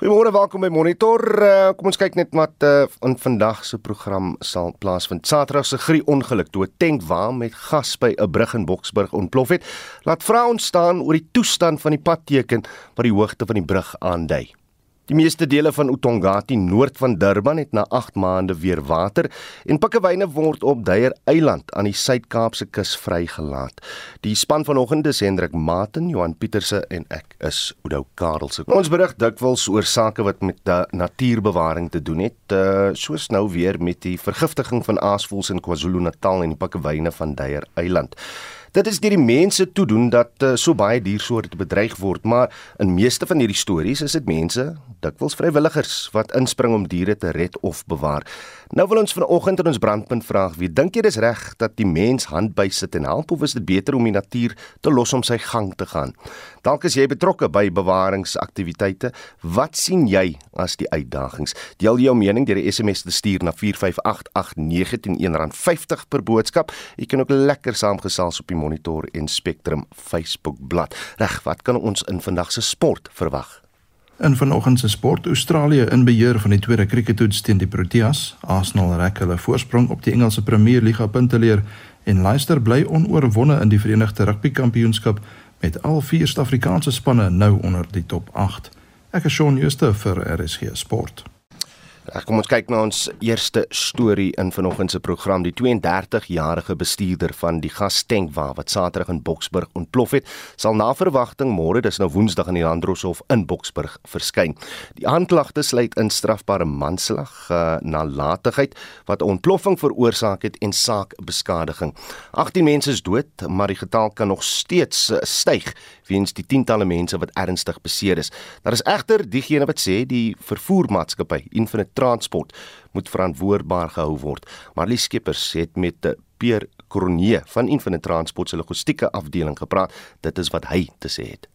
Goeiemôre, welkom by Monitor. Uh, kom ons kyk net wat uh, in vandag se program sal plaasvind. Saterdag se grie ongeluk toe 'n tankwa met gas by 'n brug in Boksburg ontplof het. Laat vra ons staan oor die toestand van die padteken wat die hoogte van die brug aandui. Die meeste dele van Utongati noord van Durban het na 8 maande weer water en pikkewyne word op Deyer Eiland aan die Suid-Kaapse kus vrygelaat. Die span vanoggend is Hendrik Maten, Johan Pieterse en ek is Oudo Karelse. Ons berig dikwels oor sake wat met natuurbewaring te doen het, uh, soos nou weer met die vergiftiging van aasvoëls in KwaZulu-Natal en die pikkewyne van Deyer Eiland. Dit is deur die mense toe doen dat uh, so baie diersoorte bedreig word, maar in meeste van hierdie stories is dit mense, dikwels vrywilligers wat inspring om diere te red of bewaar. Nou wil ons vanoggend in ons brandpunt vra, wie dink jy dis reg dat die mens hand by sit en help of is dit beter om die natuur te los om sy gang te gaan? Dalk is jy betrokke by bewaringsaktiwiteite. Wat sien jy as die uitdagings? Deel jou mening deur 'n SMS te stuur na 45889 R1.50 per boodskap. Jy kan ook lekker saamgesels op die Monitor en Spectrum Facebook bladsy. Reg, wat kan ons in vandag se sport verwag? In vanoggend se sport, Australië in beheer van die tweede krieketoets teen die Proteas. Arsenal rek hulle voorsprong op die Engelse Premier Liga punteleer en Leicester bly onoorwonde in die Verenigde Rugby Kampioenskap met al vier Suid-Afrikaanse spanne nou onder die top 8. Ek is Shaun Schuster vir RSG Sport. Reg, kom ons kyk na ons eerste storie in vanoggend se program. Die 32-jarige bestuurder van die gastankwa wat Saterdag in Boksburg ontplof het, sal na verwagting môre, dis nou Woensdag in die Landdroshof in Boksburg verskyn. Die aanklagte sluit in strafbare manslag, uh, nalatigheid wat 'n ontploffing veroorsaak het en saakbeskadiging. 18 mense is dood, maar die getal kan nog steeds uh, styg weens die tientalle mense wat ernstig beseer is. Daar is egter diegene wat sê die vervoermaatskappy Infinite Transport moet verantwoordbaar gehou word. Marlie Skeepers het met Pierre Cronje van Infinite Transport se logistieke afdeling gepraat. Dit is wat hy te sê het.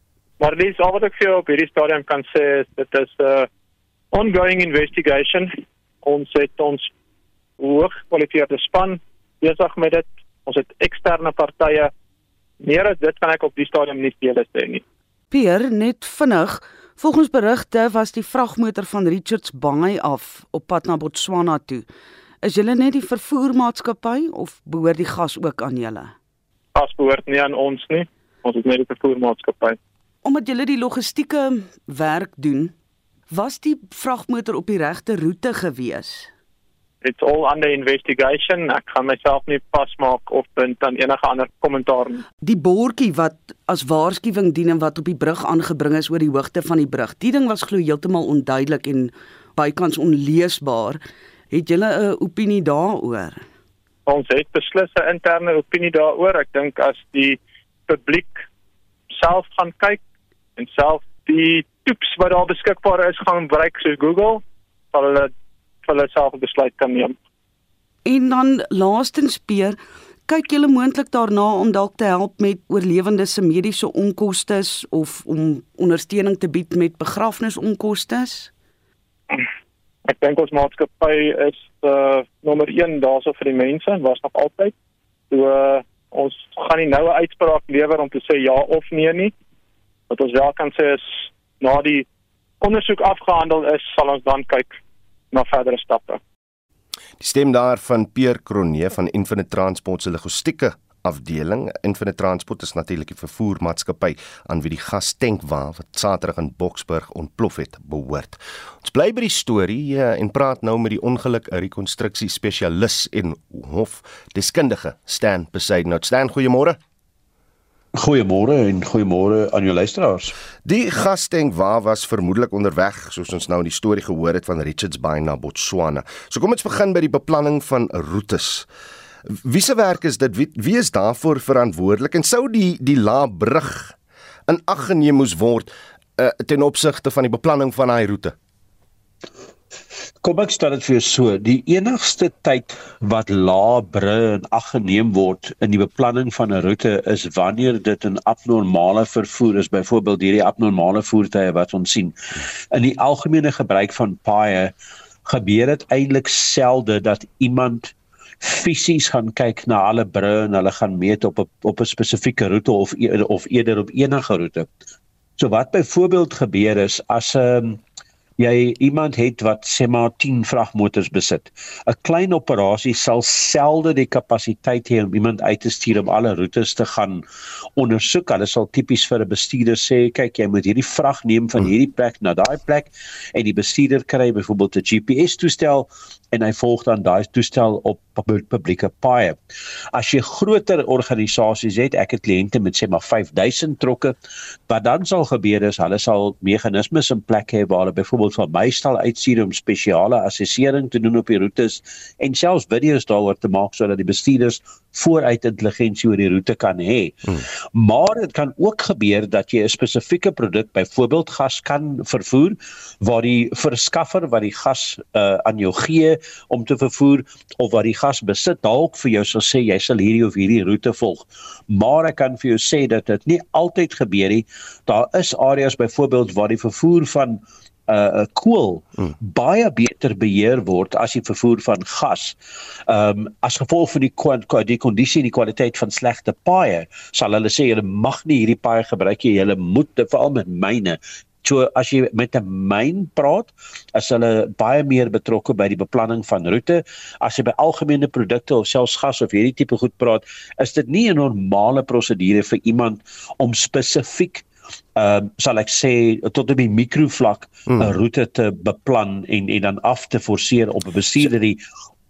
Marlie, al wat ek vir jou op hierdie stadium kan sê is dit is 'n uh, ongoing investigation. Ons het ons hooggekwalifiseerde span besig met dit. Ons het eksterne partye. Meer as dit kan ek op die stadium nie veel sê nie. Pierre, net vinnig Volgens berigte was die vragmotor van Richards Bay af op pad na Botswana toe. Is julle net die vervoermaatskappy of behoort die gas ook aan julle? Gas behoort nie aan ons nie. Ons is net die vervoermaatskappy. Omdat julle die logistieke werk doen, was die vragmotor op die regte roete gewees? It's all under investigation. Ek gaan myself nie pasmaak of punt aan enige ander kommentaar nie. Die bordjie wat as waarskuwing dien en wat op die brug aangebring is oor die hoogte van die brug. Die ding was glo heeltemal onduidelik en bykans onleesbaar. Het julle 'n opinie daaroor? Ons het beslis 'n interne opinie daaroor. Ek dink as die publiek self gaan kyk en self die tips wat daar beskikbaar is gaan gebruik so Google, sal hulle vir hulle self 'n besluit kan neem. En dan laastens peer, kyk julle moontlik daarna om dalk te help met oorlewendes se mediese onkoste of om ondersteuning te bied met begrafnisonkoste? Ek dink ons maatskappy is uh nommer 1 daarso vir die mense en was nog altyd. So uh, ons gaan nie nou 'n uitspraak lewer om te sê ja of nee nie. Wat ons wel kan sê is na die ondersoek afgehandel is, sal ons dan kyk na verdere stappe. Die stem daar van Pierre Cronje van Infinite Transport se logistieke afdeling. Infinite Transport is natuurlik 'n vervoermaatskappy aan wie die gastankwa wat Saterdag in Boksburg ontplof het, behoort. Ons bly by die storie uh, en praat nou met die ongeluk rekonstruksie spesialis en hofdeskundige Stan Besaidnout. Stan, goeiemôre. Goeiemôre en goeiemôre aan jou luisteraars. Die gastenk waar was vermoedelik onderweg soos ons nou in die storie gehoor het van Richards Bay na Botswana. So kom ons begin by die beplanning van roetes. Wie se werk is dit? Wie, wie is daarvoor verantwoordelik en sou die die laabrug in ag geneem moes word uh, ten opsigte van die beplanning van daai roete? Kom ek stel dit vir jou so, die enigste tyd wat lae bru in ag geneem word in die beplanning van 'n roete is wanneer dit 'n abnormale vervoer is, byvoorbeeld hierdie abnormale voertuie wat ons sien. In die algemene gebruik van paaie gebeur dit eintlik selde dat iemand fisies gaan kyk na alle bru en hulle gaan meet op 'n op 'n spesifieke roete of of eerder op enige roete. So wat byvoorbeeld gebeur is as 'n um, jy iemand het wat sê maar 10 vragmotors besit. 'n Klein operasie sal selde die kapasiteit hê om iemand uit te stuur om alle roetes te gaan ondersoek. Hulle sal tipies vir 'n bestuurder sê, kyk, jy moet hierdie vrag neem van hierdie plek na daai plek en die bestuurder kry byvoorbeeld 'n GPS toestel en hy volg dan daai toestel op publieke paaie. As jy groter organisasies het, ek het kliënte met sê maar 5000 trokke, wat dan sal gebeur is hulle sal meganismes in plek hê waar hulle byvoorbeeld van my stal uitstuur om spesiale assessering te doen op die roetes en selfs video's daaroor te maak sodat die bestuurders vooruit intelligensie oor die roete kan hê. Hmm. Maar dit kan ook gebeur dat jy 'n spesifieke produk, byvoorbeeld gas kan vervoer waar die verskaffer wat die gas uh, aan jou gee om te vervoer of wat die gas besit dalk vir jou sal sê jy sal hierdie of hierdie roete volg. Maar ek kan vir jou sê dat dit nie altyd gebeur nie. Daar is areas byvoorbeeld waar die vervoer van uh, kool hmm. baie beter beheer word as die vervoer van gas. Ehm um, as gevolg van die die kondisie en die kwaliteit van slegte paaie, sal hulle sê jy mag nie hierdie paaie gebruik nie. Jy moet veral met myne So as jy met 'n myn praat, is hulle baie meer betrokke by die beplanning van roete. As jy by algemene produkte of selfs gas of hierdie tipe goed praat, is dit nie 'n normale prosedure vir iemand om spesifiek uh, sal ek sê tot op die mikrovlak 'n hmm. roete te beplan en en dan af te forceer op 'n bestuurderie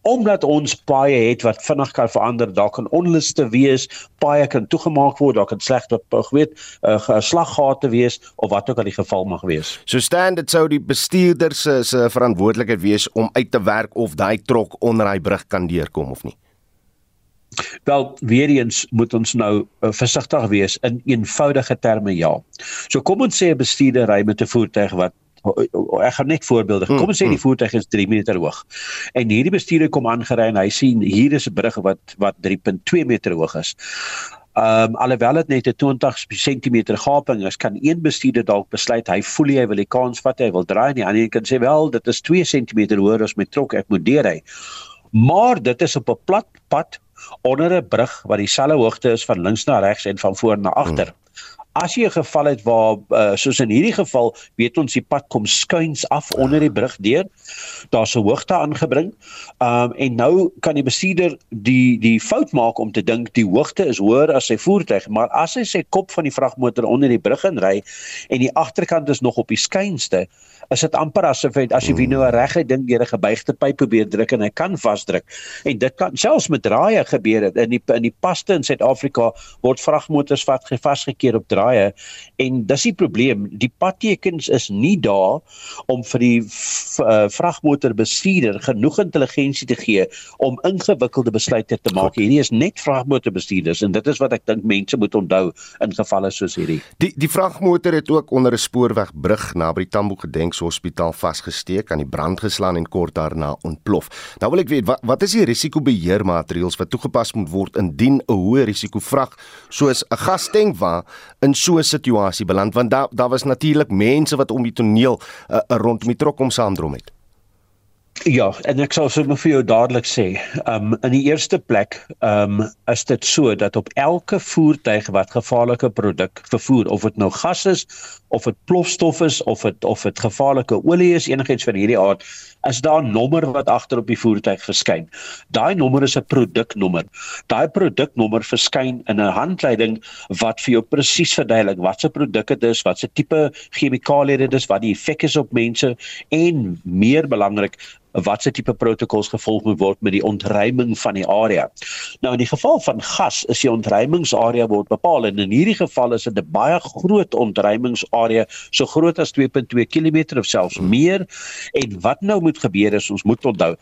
omdat ons paaie het wat vinnig kan verander, daar kan onluste wees, paaie kan toegemaak word, daar kan slegte weet uh, slaggate wees of wat ook al die geval mag wees. So staan dit sou die bestuurder se se verantwoordelikheid wees om uit te werk of daai trok onder hy brug kan deurkom of nie. Wel weer eens moet ons nou uh, versigtig wees in eenvoudige terme ja. So kom ons sê 'n bestuurder ry met 'n voertuig wat ek gaan net voorbeelde. Kom ons sê die hmm, hmm. voertuig is 3 meter hoog. En hierdie bestuurder kom aangery en hy sien hier is 'n brug wat wat 3.2 meter hoog is. Ehm um, alhoewel dit net 'n 20 cm gaping is, kan een bestuurder dalk besluit hy voel hy wil die kans vat, hy wil draai en die ander kan sê wel, dit is 2 cm hoër as my trok, ek moet deurry. Maar dit is op 'n plat pad onder 'n brug wat dieselfde hoogte is van links na regs en van voor na agter. Hmm. As jy 'n geval het waar uh, soos in hierdie geval weet ons die pad kom skuins af onder die brug deur. Daar's 'n hoogte aangebring. Um en nou kan die bestuurder die die fout maak om te dink die hoogte is hoër as sy voertuig, maar as hy sy kop van die vragmotor onder die brug inry en die agterkant is nog op die skuinste, is dit amper asof hy as jy nou 'n reguit ding deur 'n gebuigde pyp probeer druk en hy kan vasdruk. En dit kan selfs met draaie gebeur het. In die in die paste in Suid-Afrika word vragmotors vasgekeer op draaie en dis die probleem. Die padtekens is nie daar om vir die uh, vragmotorbestuurder genoeg intelligensie te gee om ingewikkelde besluite te maak. Hierdie is net vragmotorbestuurders en dit is wat ek dink mense moet onthou in gevalle soos hierdie. Die die vragmotor het ook onder 'n spoorwegbrug naby die Tambo gedenk Hospitaal vasgesteek, aan die brand geslaan en kort daarna ontplof. Nou wil ek weet wat wat is die risikobeheermaatreëls wat toegepas moet word indien 'n hoë risiko vrag soos 'n gastankwa in so 'n situasie beland want daar daar was natuurlik mense wat om die toneel uh, rondom die trok om saamdrom het. Ja, en ek sal sommer vir jou dadelik sê, um in die eerste plek, um is dit so dat op elke voertuig wat gevaarlike produk vervoer, of dit nou gas is, of dit plofstof is, of dit of dit gevaarlike olie is, enigiets van hierdie aard, is daar 'n nommer wat agter op die voertuig verskyn. Daai nommer is 'n produknommer. Daai produknommer verskyn in 'n handleiding wat vir jou presies verduidelik wat se produk dit is, wat se tipe chemikalieë dit is, wat die effek is op mense en meer belangrik wat se tipe protokols gevolg moet word met die ontruiming van die area. Nou in die geval van gas is die ontruimingsarea word bepaal en in hierdie geval is dit 'n baie groot ontruimingsarea, so groot as 2.2 km of selfs meer. En wat nou moet gebeur is ons moet onthou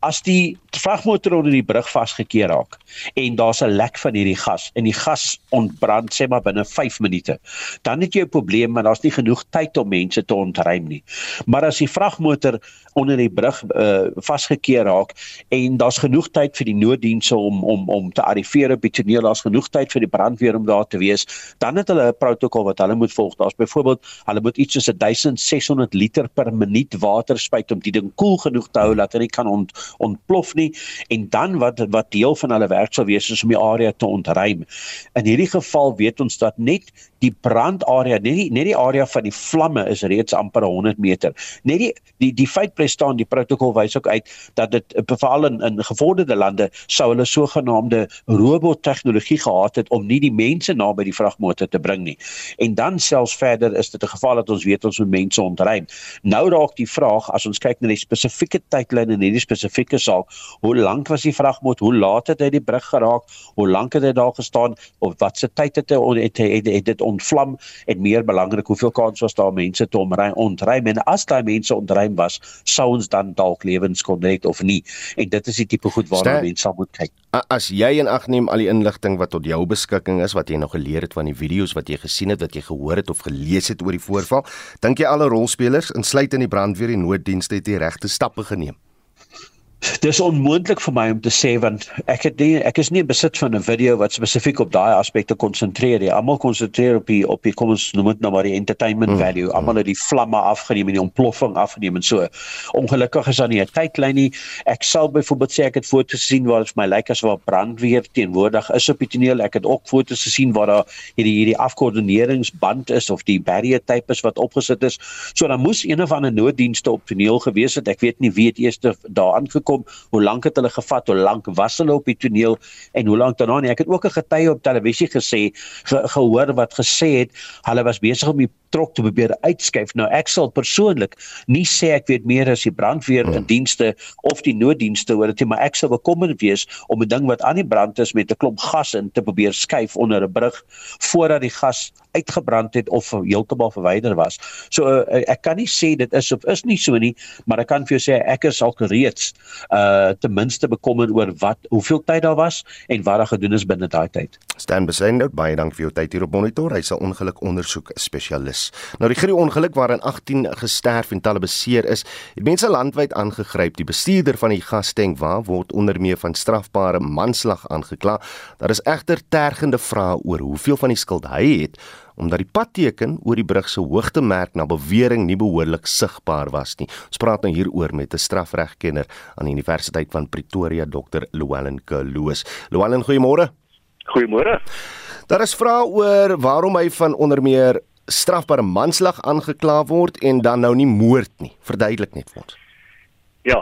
as die vragmotor onder die brug vasgekeer raak en daar's 'n lek van hierdie gas en die gas ontbrand sê maar binne 5 minute, dan het jy 'n probleem want daar's nie genoeg tyd om mense te ontruim nie. Maar as die vragmotor onder die brug uh vasgekeer raak en daar's genoeg tyd vir die nooddienste om om om te arriveer op die toneel, daar's genoeg tyd vir die brandweer om daar te wees, dan het hulle 'n protokol wat hulle moet volg. Daar's byvoorbeeld byvoorbeeld, hulle moet iets soos 1600 liter per minuut water spuit om die ding koel genoeg te hou dat dit kan ont, ontplof nie en dan wat wat deel van hulle werk sal wees is om die area te ontruim. In hierdie geval weet ons dat net die brandarea, net die net die area van die vlamme is reeds amper 100 meter. Net die die die feit bly staan, die protokol wys ook uit dat dit veral in in gevorderde lande sou hulle sogenaamde robot tegnologie gehad het om nie die mense naby die vragmotor te bring nie. En dan selfs verder is dit 'n geval dat ons weet ons moet mense ontruim. Nou raak die vraag as ons kyk na die spesifieke tydlyn en hierdie spesifieke saak, hoe lank was die vragmotor? Hoe laat het hy die brug geraak? Hoe lank het hy daar gestaan? Of wat se tyd het hy het, het, het, het dit ontvlam en meer belangrik hoeveel kans was daar mense te omry ontruim en as daai mense ontruim was sou ons dan dalk lewens kon red of nie en dit is die tipe goed waarna mense sal moet kyk as jy en ag neem al die inligting wat tot jou beskikking is wat jy nog geleer het van die video's wat jy gesien het wat jy gehoor het of gelees het oor die voorval dink jy alle rolspelers insluit in die brandweer en nooddienste het die regte stappe geneem Dis onmoontlik vir my om te sê want ek het nie ek is nie besit van 'n video wat spesifiek op daai aspekte konsentreer nie. Almal konsentreer op die op die kom ons noem dit nou maar die entertainment hmm. value. Almal het die vlamme afgeneem en die ontploffing afgeneem en so. Ongelukkig is daar nie 'n tydlyn nie. Ek sal byvoorbeeld sê ek het foto's gesien waar dit vir my lyk asof brandweer teenwoordig is op die toneel. Ek het ook foto's gesien waar daar hierdie hierdie afkoördineringsband is of die barrier tape is wat opgesit is. So dan moes een of ander nooddienste op toneel gewees het. Ek weet nie wie het eers daar gekom, hoe lank het hulle gevat, hoe lank was hulle op die toneel en hoe lank daarna nie. Ek het ook 'n getuie op televisie gesê ge, gehoor wat gesê het hulle was besig om die trok te probeer uitskuif. Nou ek sal persoonlik nie sê ek weet meer as die brandweer hmm. dienste of die nooddienste oor dit nie, maar ek sal bekommerd wees om 'n ding wat aan die brand is met 'n klomp gas in te probeer skuif onder 'n brug voordat die gas uitgebrand het of heeltemal verwyder was. So uh, ek kan nie sê dit is of is nie so nie, maar ek kan vir jou sê ek is al reeds uh ten minste bekommerd oor wat hoeveel tyd daar was en wat daar gedoen is binne daai tyd. Stan Besender, baie dankie vir jou tyd hier op monitor. Hy's 'n ongeluk ondersoek spesialis. Nou die gruwelike ongeluk waarin 18 gesterf en talle beseer is, het mense landwyd aangegryp. Die bestuurder van die gastank waar word onder meer van strafbare manslag aangekla. Daar is egter tergende vrae oor hoeveel van die skuld hy het omdat die padteken oor die brug se hoogtemerk na bewering nie behoorlik sigbaar was nie. Ons praat nou hieroor met 'n strafregkenner aan die Universiteit van Pretoria, Dr. Llewellyn Kloos. Llewellyn, goeiemôre. Goeiemôre. Daar is vrae oor waarom hy van onder meer strafbare manslag aangekla word en dan nou nie moord nie. Verduidelik net vir ons. Ja,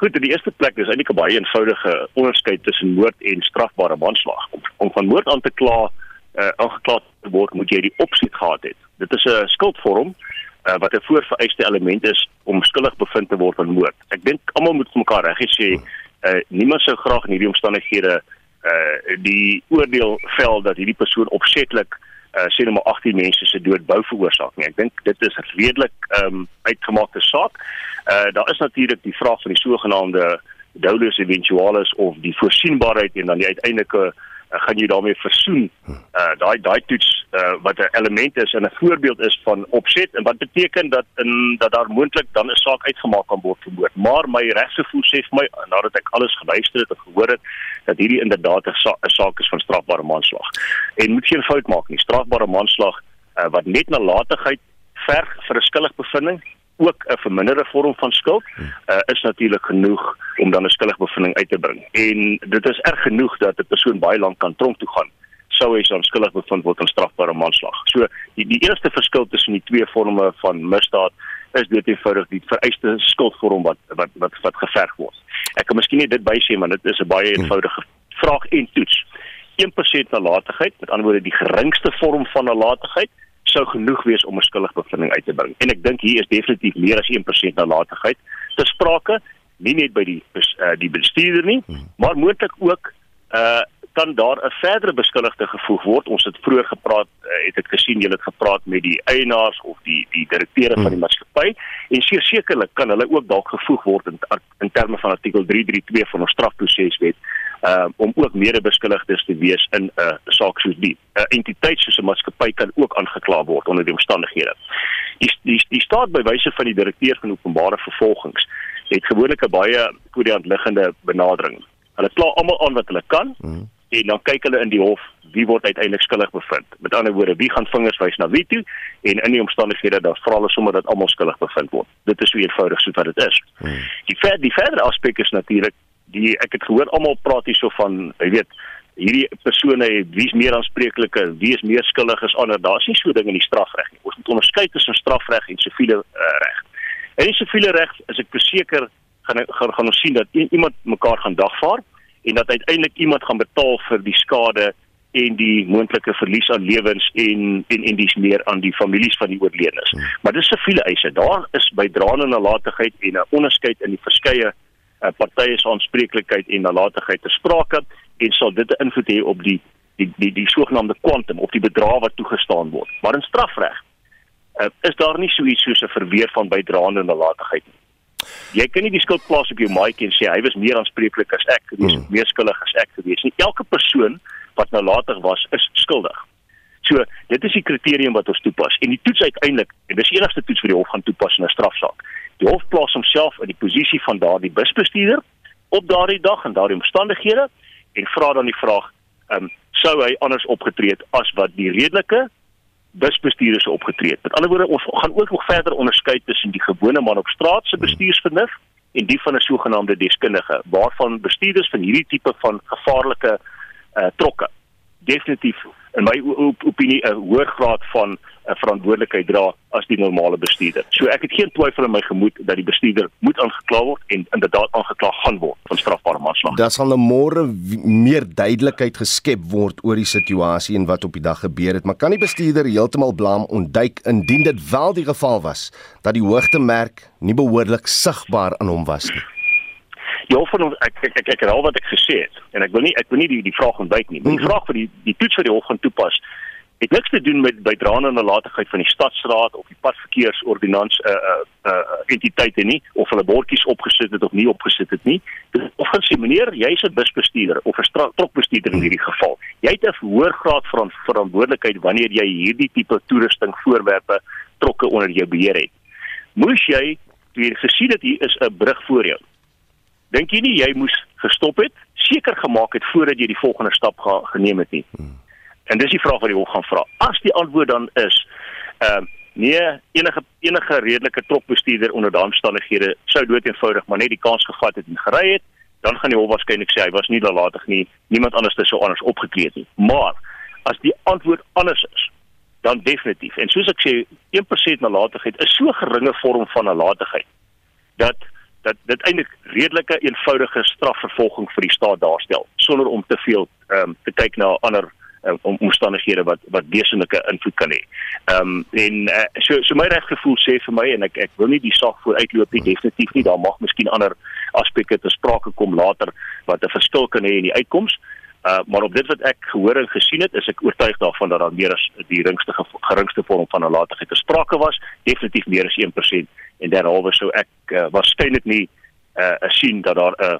goed, in die eerste plek is eintlik 'n baie eenvoudige onderskeid tussen moord en strafbare manslag. Om, om van moord aan te kla uh, aangekla word, moet jy die opset gehad het. Dit is 'n skuldvorm uh, wat 'n voorvereiste element is om skuldig bevind te word aan moord. Ek dink almal moet vir mekaar reg sê, uh, niemand sou graag in hierdie omstandighede uh die oordeel vel dat hierdie persoon opsetlik uh sê net maar 18 mense se dood bou veroorsaak nie. Ek dink dit is redelik ehm um, uitgemaakte saak. Uh daar is natuurlik die vraag van die sogenaamde dolus eventualis of die voorsienbaarheid en dan die uiteindelike uh, gaan jy daarmee versoen. Uh daai daai toets uh wat 'n element is en 'n voorbeeld is van opset en wat beteken dat in dat daar moontlik dan 'n saak uitgemaak kan word vir moord. Maar my regsgevoel sê vir my nadat ek alles geluister het en gehoor het dat hierdie inderdaad 'n sa saak is van strafbare manslag. En moet geen fout maak nie. Strafbare manslag uh, wat net nalatigheid verg vir 'n skuldige bevinding ook 'n verminderde vorm van skuld uh, is natuurlik genoeg om dan 'n skuldige bevinding uit te bring. En dit is erg genoeg dat 'n persoon baie lank kan tronk toe gaan sou hy dan skuldig bevind word aan strafbare manslag. So die die eerste verskil tussen die twee vorme van misdaad is dit eenvoudig die vereiste skuldvorm wat wat wat wat geverg word. Ek kan miskien net dit bysê maar dit is 'n baie eenvoudige vraag en toets. 1% nalatigheid, met ander woorde die geringste vorm van nalatigheid sou genoeg wees om 'n skuldige bevinding uit te bring. En ek dink hier is definitief meer as 1% nalatigheid te sprake, nie net by die uh, die bestuurder nie, hmm. maar moontlik ook uh kan daar 'n verdere beskuldigde gevoeg word. Ons het vroeër gepraat, uh, het ek gesien julle het gepraat met die eienaars of die die direkteure van die hmm. maatskappy en sekerlik kan hulle ook dalk gevoeg word in in terme van artikel 332 van ons strafproseswet uh, om ook medebeskuldigdes te wees in 'n uh, saak soos die. 'n uh, Entiteit soos 'n maatskappy kan ook aangekla word onder die omstandighede. Die die die staat by wyse van die direkteur van openbare vervolgings het gewoonlik 'n baie voor die hand liggende benadering. Hulle kla almal aan wat hulle kan mm. en dan kyk hulle in die hof wie word uiteindelik skuldig bevind. Met ander woorde, wie gaan vingers wys na wie toe en in die omstandighede dat vra hulle sommer dat almal skuldig bevind word. Dit is so eenvoudig soos wat dit is. Hmm. Die ver, die verdere aspek is natuurlik die ek het gehoor almal praat hierso van, jy weet, hierdie persone wie is meer aanspreeklik, wie is meer skuldig as ander. Daar's nie so ding in die strafreg nie. Ons moet onderskei tussen strafreg en siviele uh, reg. En in siviele reg is ek verseker gaan gaan, gaan ons sien dat iemand mekaar gaan dagvaar en dat uiteindelik iemand gaan betaal vir die skade en die moontlike verlies aan lewens en en en dis meer aan die families van die oorledenes. Hmm. Maar dis siviele eise. Daar is by draande nalatigheid en 'n onderskeid in die verskeie uh, partye se aanspreeklikheid en nalatigheid te sprake en sal dit 'n invloed hê op die die die die sogenaamde kwantum of die bedrag wat toegestaan word. Maar in strafreg uh, is daar nie so iets soos 'n verweer van bydraende nalatigheid nie. Jy kan nie die skuld plaas op jou maatjie en sê hy was meer aanspreeklik as ek gewees, hmm. meer skuldig as ek gewees nie. Elke persoon wat nalatig was, is skuldig. So, dit is die kriterium wat ons toepas en die toets uiteindelik, en dis die enigste toets wat die hof gaan toepas in 'n strafsaak. Die hof plaas homself in die posisie van daardie busbestuurder op daardie dag en daardie omstandighede en vra dan die vraag, ehm um, sou hy anders opgetree het as wat die redelike busbestuurders opgetree het. Met ander woorde, ons gaan ook nog verder onderskei tussen die gewone man op straat se bestuursvernuf en die van 'n sogenaamde deskundige, waarvan bestuurders van hierdie tipe van gevaarlike uh, trokke definitief in my opinie 'n hoër graad van 'n verantwoordelikheid dra as die normale bestuurder. So ek het geen twyfel in my gemoed dat die bestuurder moet aangekla word en inderdaad aangekla gaan word van strafbare manslag. Daar sal nou môre meer duidelikheid geskep word oor die situasie en wat op die dag gebeur het, maar kan die bestuurder heeltemal blame ontduik indien dit wel die geval was dat die hoogtemerk nie behoorlik sigbaar aan hom was nie? Ja, van ek ek ek ek het al wat ek gesê het en ek wil nie ek wil nie die die vraag ontwyk nie. Die mhm. vraag vir die die toets vir die hof gaan toepas het niks te doen met bydraende nalatigheid van die stadsraad of die padverkeersordonnans uh uh, uh entiteite nie of hulle bordjies opgesit het of nie opgesit het nie. Of gaan sê meneer, jy's 'n busbestuurder of 'n trokbestuurder in hierdie geval. Jy het 'n hoër graad van verantwoordelikheid wanneer jy hierdie tipe toerusting voorwerpe trokke onder jou beheer het. Moes jy jy gesien het hier is 'n brug voor jou Dink jy nie jy moes gestop het, seker gemaak het voordat jy die volgende stap ge geneem het nie? Hmm. En dis die vraag wat die hof gaan vra. As die antwoord dan is ehm uh, nee, enige enige redelike trokbestuurder onder daardie omstandighede sou dood eenvoudig maar net die kans gevat het en gery het, dan gaan die hof waarskynlik sê hy was nie nalatig nie, niemand anders het so anders opgetree nie. Maar as die antwoord anders is, dan definitief. En soos ek sê, 1% nalatigheid is so geringe vorm van nalatigheid dat dat dit eintlik redelike eenvoudige strafvervolging vir die staat daarstel sonder om te veel ehm um, te kyk na ander um, omstandighede wat wat wesenlike invloed kan hê. Ehm um, en uh, so so my reggevoel sê vir my en ek ek wil nie die saak vooruitloop nie definitief nie daar mag miskien ander aspekte te sprake kom later wat 'n verskil kan hê in die uitkoms. Uh, maar op dit wat ek gehoor en gesien het, is ek oortuig daarvan dat daar meer as die geringste geringste vorm van nalatigheid te sprake was, definitief meer as 1% en derhalwe sou ek uh, waarskynlik nie uh, sien dat daar 'n uh,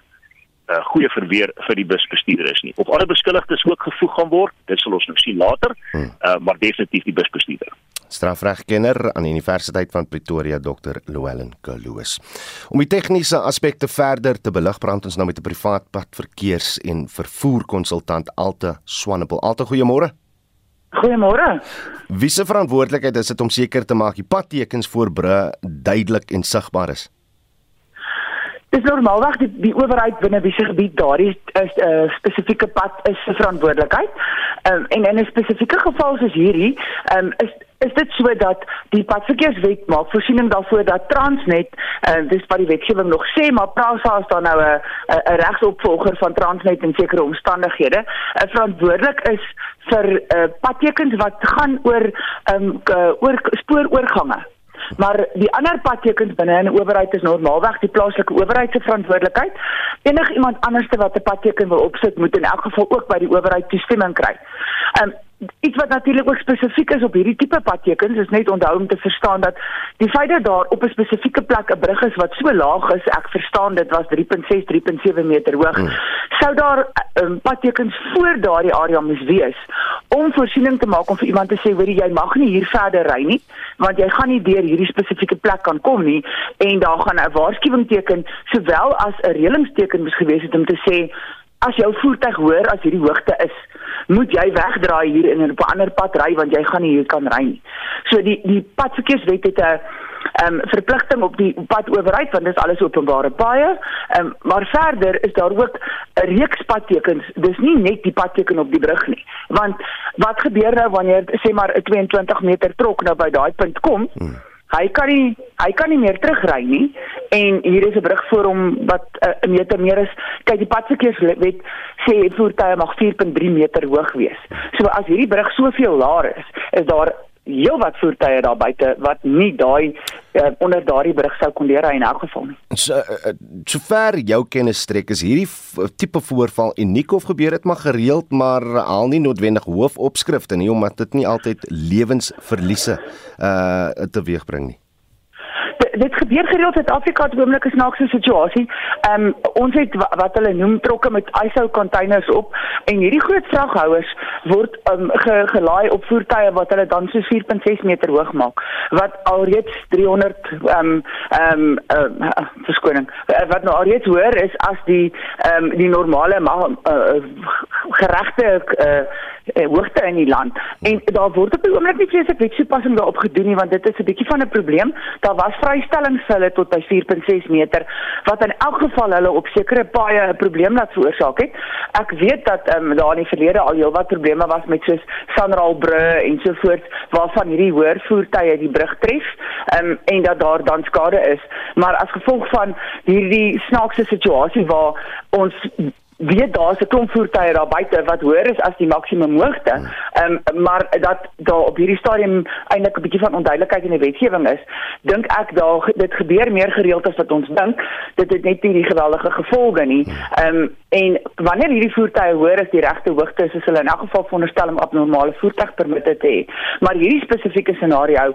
'n uh, goeie verweer vir die busbestuurder is nie. Of alle beskuldigdes ook gevoeg gaan word, dit sal ons nou sien later, hmm. uh, maar definitief die busbestuurder. Strafregkenner aan die Universiteit van Pretoria Dr. Llewellyn Kaloos. Om die tegniese aspekte verder te belig, praat ons nou met 'n privaat padverkeers- en vervoerkonsultant Alte Swanepoel. Alte, goeiemôre. Goeiemôre. Wie se verantwoordelikheid is dit om seker te maak die padtekens voor bru duidelik en sigbaar is? Dis normaalweg die, die owerheid binne wie se gebied daardie is 'n uh, eh, spesifieke pad is se verantwoordelikheid. Um, en in 'n spesifieke geval soos hierdie, um, is is dit so dat die padverkeerswet maak voorsiening daarvoor dat Transnet, uh, dis wat die wetgewing nog sê, maar Prasa is dan nou 'n 'n regsopvolger van Transnet in sekere omstandighede, uh, verantwoordelik is vir uh, padtekens wat gaan oor um, oor spooroorgange maar die ander padtekens binne 'n owerheid is normaalweg die plaaslike owerheid se verantwoordelikheid. Enig iemand anderste wat 'n padteken wil opsit, moet in elk geval ook by die owerheid toestemming kry. Ehm um, iets wat natuurlik ook spesifiek is op hierdie tipe padtekens is net onthou om te verstaan dat die feit dat daar op 'n spesifieke plek 'n brug is wat so laag is, ek verstaan dit was 3.6 3.7 meter hoog, hmm. sou daar um, padtekens voor daardie area moes wees om voorsiening te maak om vir iemand te sê hoor jy mag nie hier verder ry nie want jy gaan nie deur hierdie spesifieke plek kan kom nie en daar gaan 'n waarskuwing teken sowel as 'n reëlingsteken moes gewees het om te sê as jou voertuig hoor as hierdie hoogte is, moet jy wegdraai hier en op 'n ander pad ry want jy gaan nie hier kan ry nie. So die die padverkeerswet het 'n ehm um, verpligting op die pad oorheid want dit is alles openbare paaie. Ehm um, maar verder is daar ook 'n reeks padtekens. Dis nie net die padteken op die brug nie. Want wat gebeur nou wanneer sê maar 'n 22 meter trok nou by daai punt kom? Hmm. Hy kan nie hy kan nie meer terugry nie en hier is 'n brug voor hom wat eh, 'n uh, meter meer is. Kyk die padverkeerswet sê voertuie mag 4.3 meter hoog wees. So as hierdie brug soveel laer is, is daar heel wat voertuie daar buite wat nie daai uh, onder daardie brug sou kon deurry in elk geval nie. So uh, sover jou kennis strek is hierdie tipe voorval uniek of gebeur dit maar gereeld maar al nie noodwendig hoofopskrifte nie omdat dit nie altyd lewensverliese uh teweegbring nie dit gebeur gereeld in Suid-Afrika te oomblik is naakse situasie. Ehm um, ons het wat hulle noem trokke met ysou containers op en hierdie groot vraghouers word um, ge, gelaai op voertuie wat hulle dan so 4.6 meter hoog maak wat alreeds 300 ehm um, ehm um, uh, verskoning wat nou alreeds hoër is as die ehm um, die normale uh, geregte uh, hoogte in die land. En daar word op die oomblik nie vreeslik wetstoepassing daarop gedoen nie want dit is 'n bietjie van 'n probleem. Daar was vrystellings vir hulle tot by 4.6 meter wat in elk geval hulle op sekere paaie 'n probleem laat veroorsaak het. Ek weet dat ehm um, daar in die verlede al heelwat probleme was met soos Sanral brûe en so voort waarvan hierdie hoër voertuie die brug tref ehm um, en dat daar dan skade is. Maar as gevolg van hierdie snaakse situasie waar ons weet daar's 'n klomp voertuie daar buite wat hoër is as die maksimum hoogte. Ehm um, maar dat daar op hierdie stadium eintlik 'n bietjie van onduidelikheid in die wetgewing is, dink ek daar dit gebeur meer gereeld as wat ons dink. Dit het net nie die geweldige gevolge nie. Ehm um, en wanneer hierdie voertuie hoër as die regte hoogte is, is hulle in elk geval veronderstel om abnormale voertuigpermitte te hê. Maar hierdie spesifieke scenario,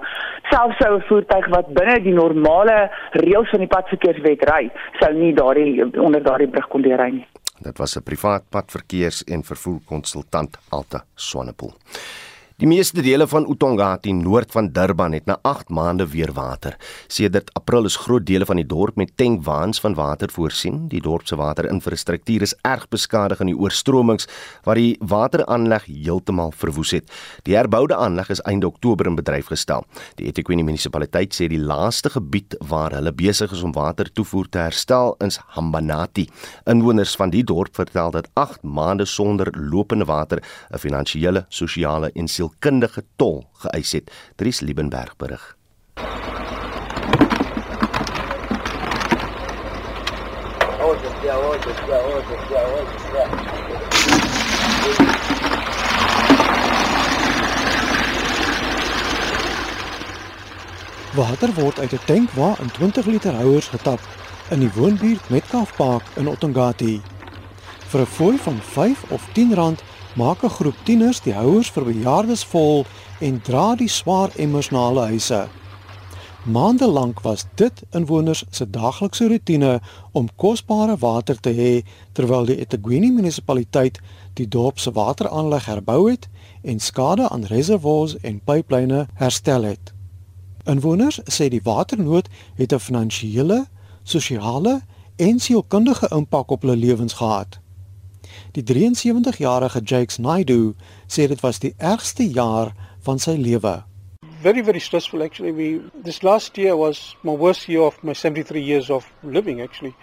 selfs sou 'n voertuig wat binne die normale reëls van die padverkeerswet ry, sou nie daardie onder daardie brug kon deurry nie. Dit was 'n privaat padverkeers- en vervoerkonsultant Alta Swanepoel. Die meeste dele van Utongati noord van Durban het na 8 maande weer water. Sedert April is groot dele van die dorp met tankwaans van water voorsien. Die dorp se waterinfrastruktuur is erg beskadig in die oorstromings waar die wateraanleg heeltemal verwoes het. Die herboude aanleg is einde Oktober in bedryf gestel. Die eThekwini munisipaliteit sê die laaste gebied waar hulle besig is om watertoevoer te herstel is Hambanati. Inwoners van die dorp vertel dat 8 maande sonder lopende water 'n finansiële, sosiale en sielkundige tol geëis het. Dries Liebenberg berig. Water word uit 'n tank waar in 20 liter houers getap in die woonbuurt Metcalf Park in Ottongati. Vir 'n fooi van 5 of 10 rand maak 'n groep tieners die houers vir bejaardes vol en dra die swaar emmers na hulle huise. Maande lank was dit inwoners se daaglikse rotine om kosbare water te hê terwyl die eThekwini munisipaliteit die dorp se wateraanleg herbou het en skade aan reservoirs en pyplyne herstel het. Inwoners sê die waternood het 'n finansiële, sosiale en sielkundige impak op hulle lewens gehad. Die 73-jarige Jakes Naidu sê dit was die ergste jaar van sy lewe. Very very stressful actually. We this last year was my worst year of my 73 years of living actually.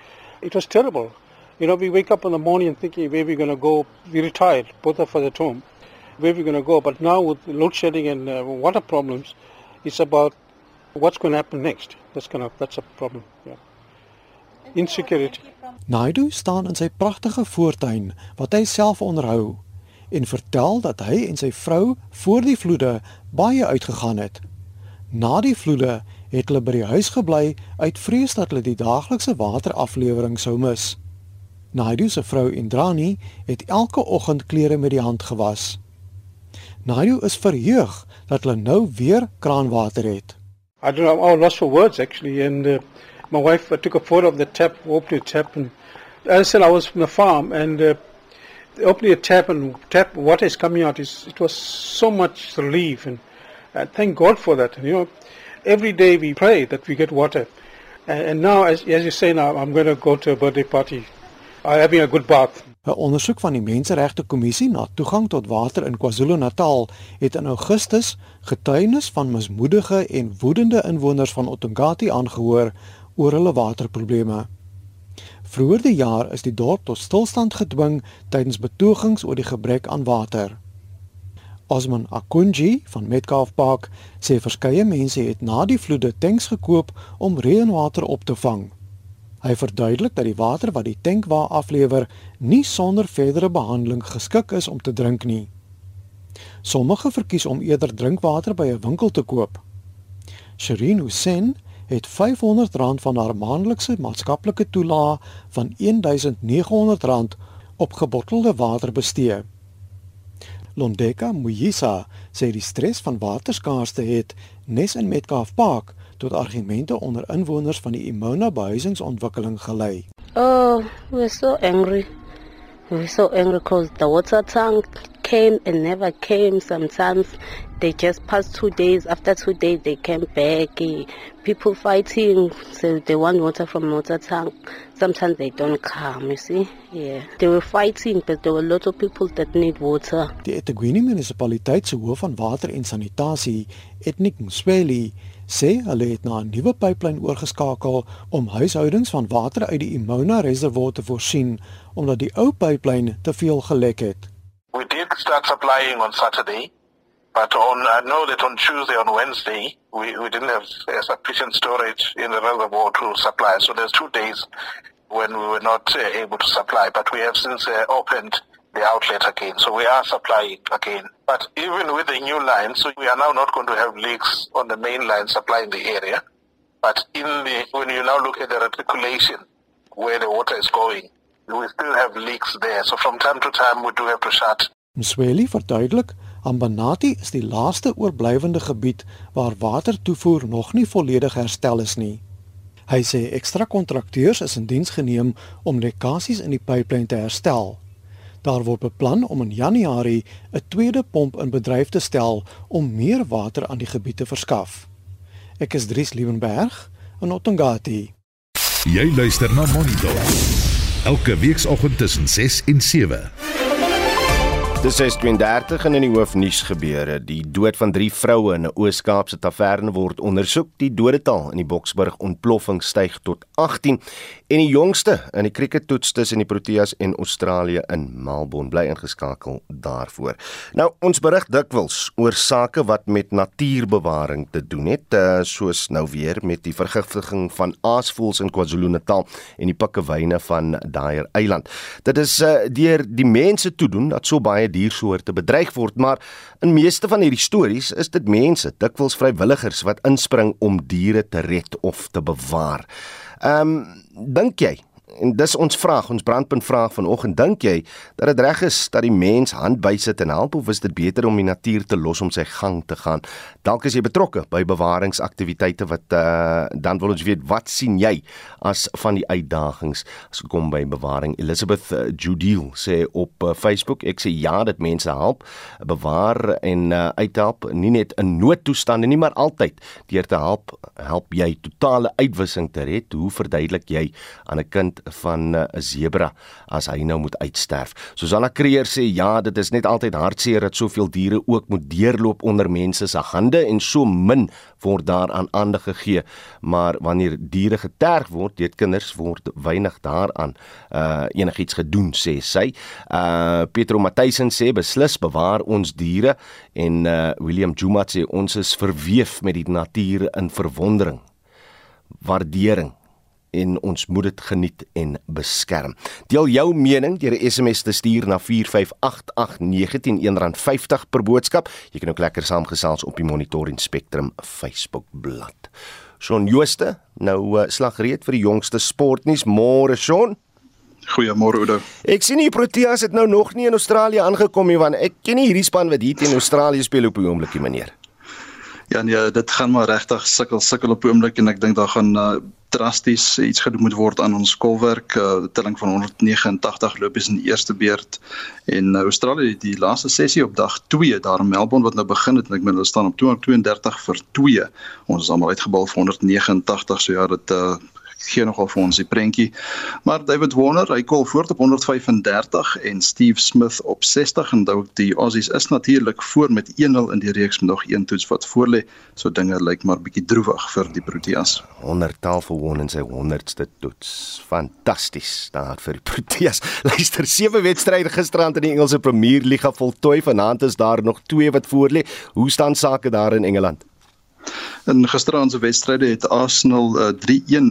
It was terrible. You know, we wake up in the morning and thinking where we're going to go. We retired, both of us at home. Where we're going to go. But now with load shedding and uh, water problems, it's about what's going to happen next. That's kind of that's a problem. Yeah. Insecurity. Naidu staan in sy pragtige voortuin wat hy self onderhou en vertel dat hy en sy vrou voor die vloede baie uitgegaan het. Na die vloede het hulle by die huis gebly uit vrees dat hulle die daaglikse wateraflewering sou mis. Naidu se vrou Indrani het elke oggend klere met die hand gewas. Naidu is verheug dat hulle nou weer kraanwater het. I don't know, I lost for words actually and uh, my wife uh, took a photo of the tap, opened the tap, and as I said, I was from the farm, and uh, opening the tap and tap water is coming out. Is it was so much relief, and uh, thank God for that. You know, every day we pray that we get water, and, and now, as, as you say now, I'm going to go to a birthday party are having a good bath. 'n Ondersoek van die Menseregte Kommissie na toegang tot water in KwaZulu-Natal het in Augustus getuienis van mismoedige en woedende inwoners van Otongati aangehoor oor hulle waterprobleme. Vroeger die jaar is die dorp tot stilstand gedwing tydens betogings oor die gebrek aan water. Osman Akunji van Metcalf Park sê verskeie mense het na die vloede tanks gekoop om reënwater op te vang. Hy verduidelik dat die water wat die tankwa aflewer nie sonder verdere behandeling geskik is om te drink nie. Sommige verkies om eerder drinkwater by 'n winkel te koop. Sherin Hussein het R500 van haar maandelikse maatskaplike toelaag van R1900 op gebottelde water bestee. Londeka Muyisa sê die stres van waterskaarste het nes in Metcalf Park tot argumente onder inwoners van die Imona behuisingsontwikkeling gelei. Oh, we're so angry. We're so angry because the water tank came and never came. Sometimes they just passed two days. After two days, they came back. People fighting, so they want water from water tank. Sometimes they don't come, you see. Yeah. They were fighting, but there were a lot of people that need water. Die eThekwini munisipaliteit se hoof van water en sanitasie, Etnik Msweli, sê hulle het na 'n nuwe pyplyn oorgeskakel om huishoudings van water uit die Imona reservoir te voorsien omdat die ou pyplyn te veel gelek het. We did start supplying on Saturday, but on I know that on Tuesday and Wednesday we, we didn't have uh, sufficient storage in the reservoir to supply. So there's two days when we were not uh, able to supply, but we have since uh, opened the outlet again. So we are supplying again. But even with the new line, so we are now not going to have leaks on the main line supplying the area. But in the when you now look at the reticulation where the water is going, we still have leaks there. So from time to time we do have to shut. Msweli verduidelik, Ambanati is die laaste oorblywende gebied waar watertoevoer nog nie volledig herstel is nie. Hy sê ekstra kontrakteurs is in diens geneem om lekkasies in die pyplyn te herstel. Daar word beplan om in Januarie 'n tweede pomp in bedryf te stel om meer water aan die gebied te verskaf. Ek is Dries Liebenberg in Otongati. Jy luister na Monitor. Elke weekoggend tussen 6 en 7. Dis 6:32 en in die hoofnuus gebeure. Die dood van 3 vroue in 'n Oos-Kaapse taverne word ondersoek. Die dodetal in die Boksburg ontploffing styg tot 18 en die jongste in die kriekettoets tussen die Proteas en Australië in Melbourne bly ingeskakel daarvoor. Nou ons berig dikwels oor sake wat met natuurbewaring te doen het, uh, soos nou weer met die vergiftiging van aasvoëls in KwaZulu-Natal en die pikkewyne van Daaier Eiland. Dit is uh, deur die mense toe doen dat so baie diersoorte bedreig word, maar in meeste van hierdie stories is dit mense, dikwels vrywilligers wat inspring om diere te red of te bewaar. Ehm um, dink jy en dis ons vraag, ons brandpunt vraag vanoggend, dink jy dat dit reg is dat die mens hand bysit en help of is dit beter om die natuur te los om sy gang te gaan? Dalk is jy betrokke by bewaringsaktiwiteite wat uh, dan wil ons weet wat sien jy as van die uitdagings as dit kom by bewaring? Elizabeth uh, Judil sê op uh, Facebook, ek sê ja, dit mense help bewaar en uh, uithelp nie net in noodtoestande nie, maar altyd deur te help help jy totale uitwissing te red. Hoe verduidelik jy aan 'n kind van eh, 'n zebra as hy nou moet uitsterf. Susanna Creer sê ja, dit is net altyd hartseer dat soveel diere ook moet deurloop onder mense se hande en so min word daaraan aandag gegee. Maar wanneer diere geterg word deur kinders word weinig daaraan uh enigiets gedoen sê sy. Uh Petro Matthysen sê beslis bewaar ons diere en uh William Jumat sê ons is verweef met die natuur in verwondering waardering en ons moet dit geniet en beskerm. Deel jou mening deur 'n SMS te stuur na 4588919 R50 per boodskap. Jy kan ook lekker saamgesels op die Monitor en Spectrum Facebook bladsy. Shaun Jooste, nou uh, slagreed vir die jongste sportnuus môre Shaun. Goeiemôre Oudo. Ek sien die Proteas het nou nog nie in Australië aangekom nie want ek ken nie hierdie span wat hier teen Australië speel op die oomblikie meneer. Ja nee, dit gaan maar regtig sukkel sukkel op oomblik en ek dink daar gaan uh, drasties iets gedoen moet word aan ons kolwerk. Uh, telling van 189 lopies in die eerste beurt en uh, Australië die laaste sessie op dag 2 daar in Melbourne wat nou begin het en ek meen hulle staan op 232 vir 2. Ons is almal uitgebal vir 189 so ja, dit uh, gee nogal vir ons die prentjie. Maar David Warner, hy kol voort op 135 en Steve Smith op 60 en dalk die Aussies is natuurlik voor met 1-0 in die reeks met nog een toets wat voorlê. So dinge lyk maar bietjie droewig vir die Proteas. 100 taal verwon in sy 100ste toets. Fantasties daar vir die Proteas. Luister, sewe wedstryde gisterand in die Engelse Premier Liga voltooi. Vanaand is daar nog twee wat voorlê. Hoe staan sake daar in Engeland? In gisteraand se wedstryde het Arsenal uh,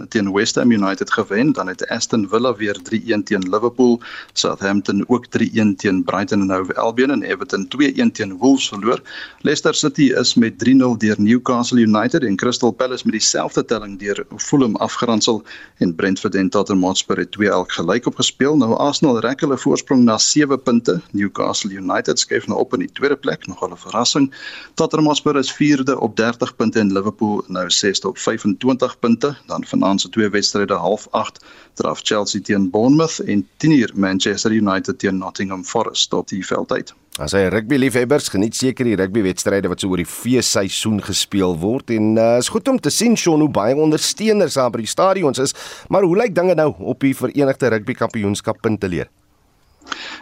3-1 teen West Ham United gewen, dan het Aston Villa weer 3-1 teen Liverpool, Southampton ook 3-1 teen Brighton and Hove Albion en Everton 2-1 teen Wolves verloor. Leicester City is met 3-0 deur Newcastle United en Crystal Palace met dieselfde telling deur Fulham afgeronsel en Brentford en Tottenham Hotspur het 2-2 gelyk opgespeel. Nou Arsenal rek hulle voorsprong na 7 punte. Newcastle United skuif nou op in die tweede plek, nog 'n verrassing. Tottenham Hotspur is 4de op 30 punte en Liverpool nou 6ste op 25 punte. Dan vanaand se twee wedstryde half 8 draf Chelsea teen Bournemouth en 10uur Manchester United teen Nottingham Forest op die veldtyd. As hy rugby liefhebbers geniet seker die rugby wedstryde wat so oor die feesseisoen gespeel word en uh, is goed om te sien Shaun hoe baie ondersteuners daar by die stadions is, maar hoe lyk dinge nou op die Verenigde Rugby Kampioenskap punte leer?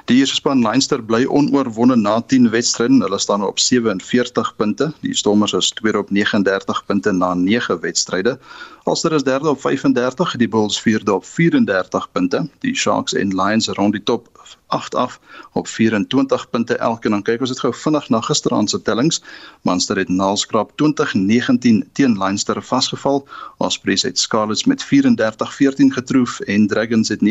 Die eerste span Leinster bly onoorwonde na 10 wedstryde. Hulle staan op 47 punte. Die Stormers is tweede op 39 punte na 9 wedstryde. Ulster is derde op 35, die Bulls vierde op 34 punte. Die Sharks en Lions rond die top 8 af op 24 punte elk en dan kyk ons dit gou vinnig na gisteraand se tellings. Munster het Nalskrap 2019 teen Leinster vasgeval. Ospreys het Scarlets met 34-14 getroof en Dragons het 29-24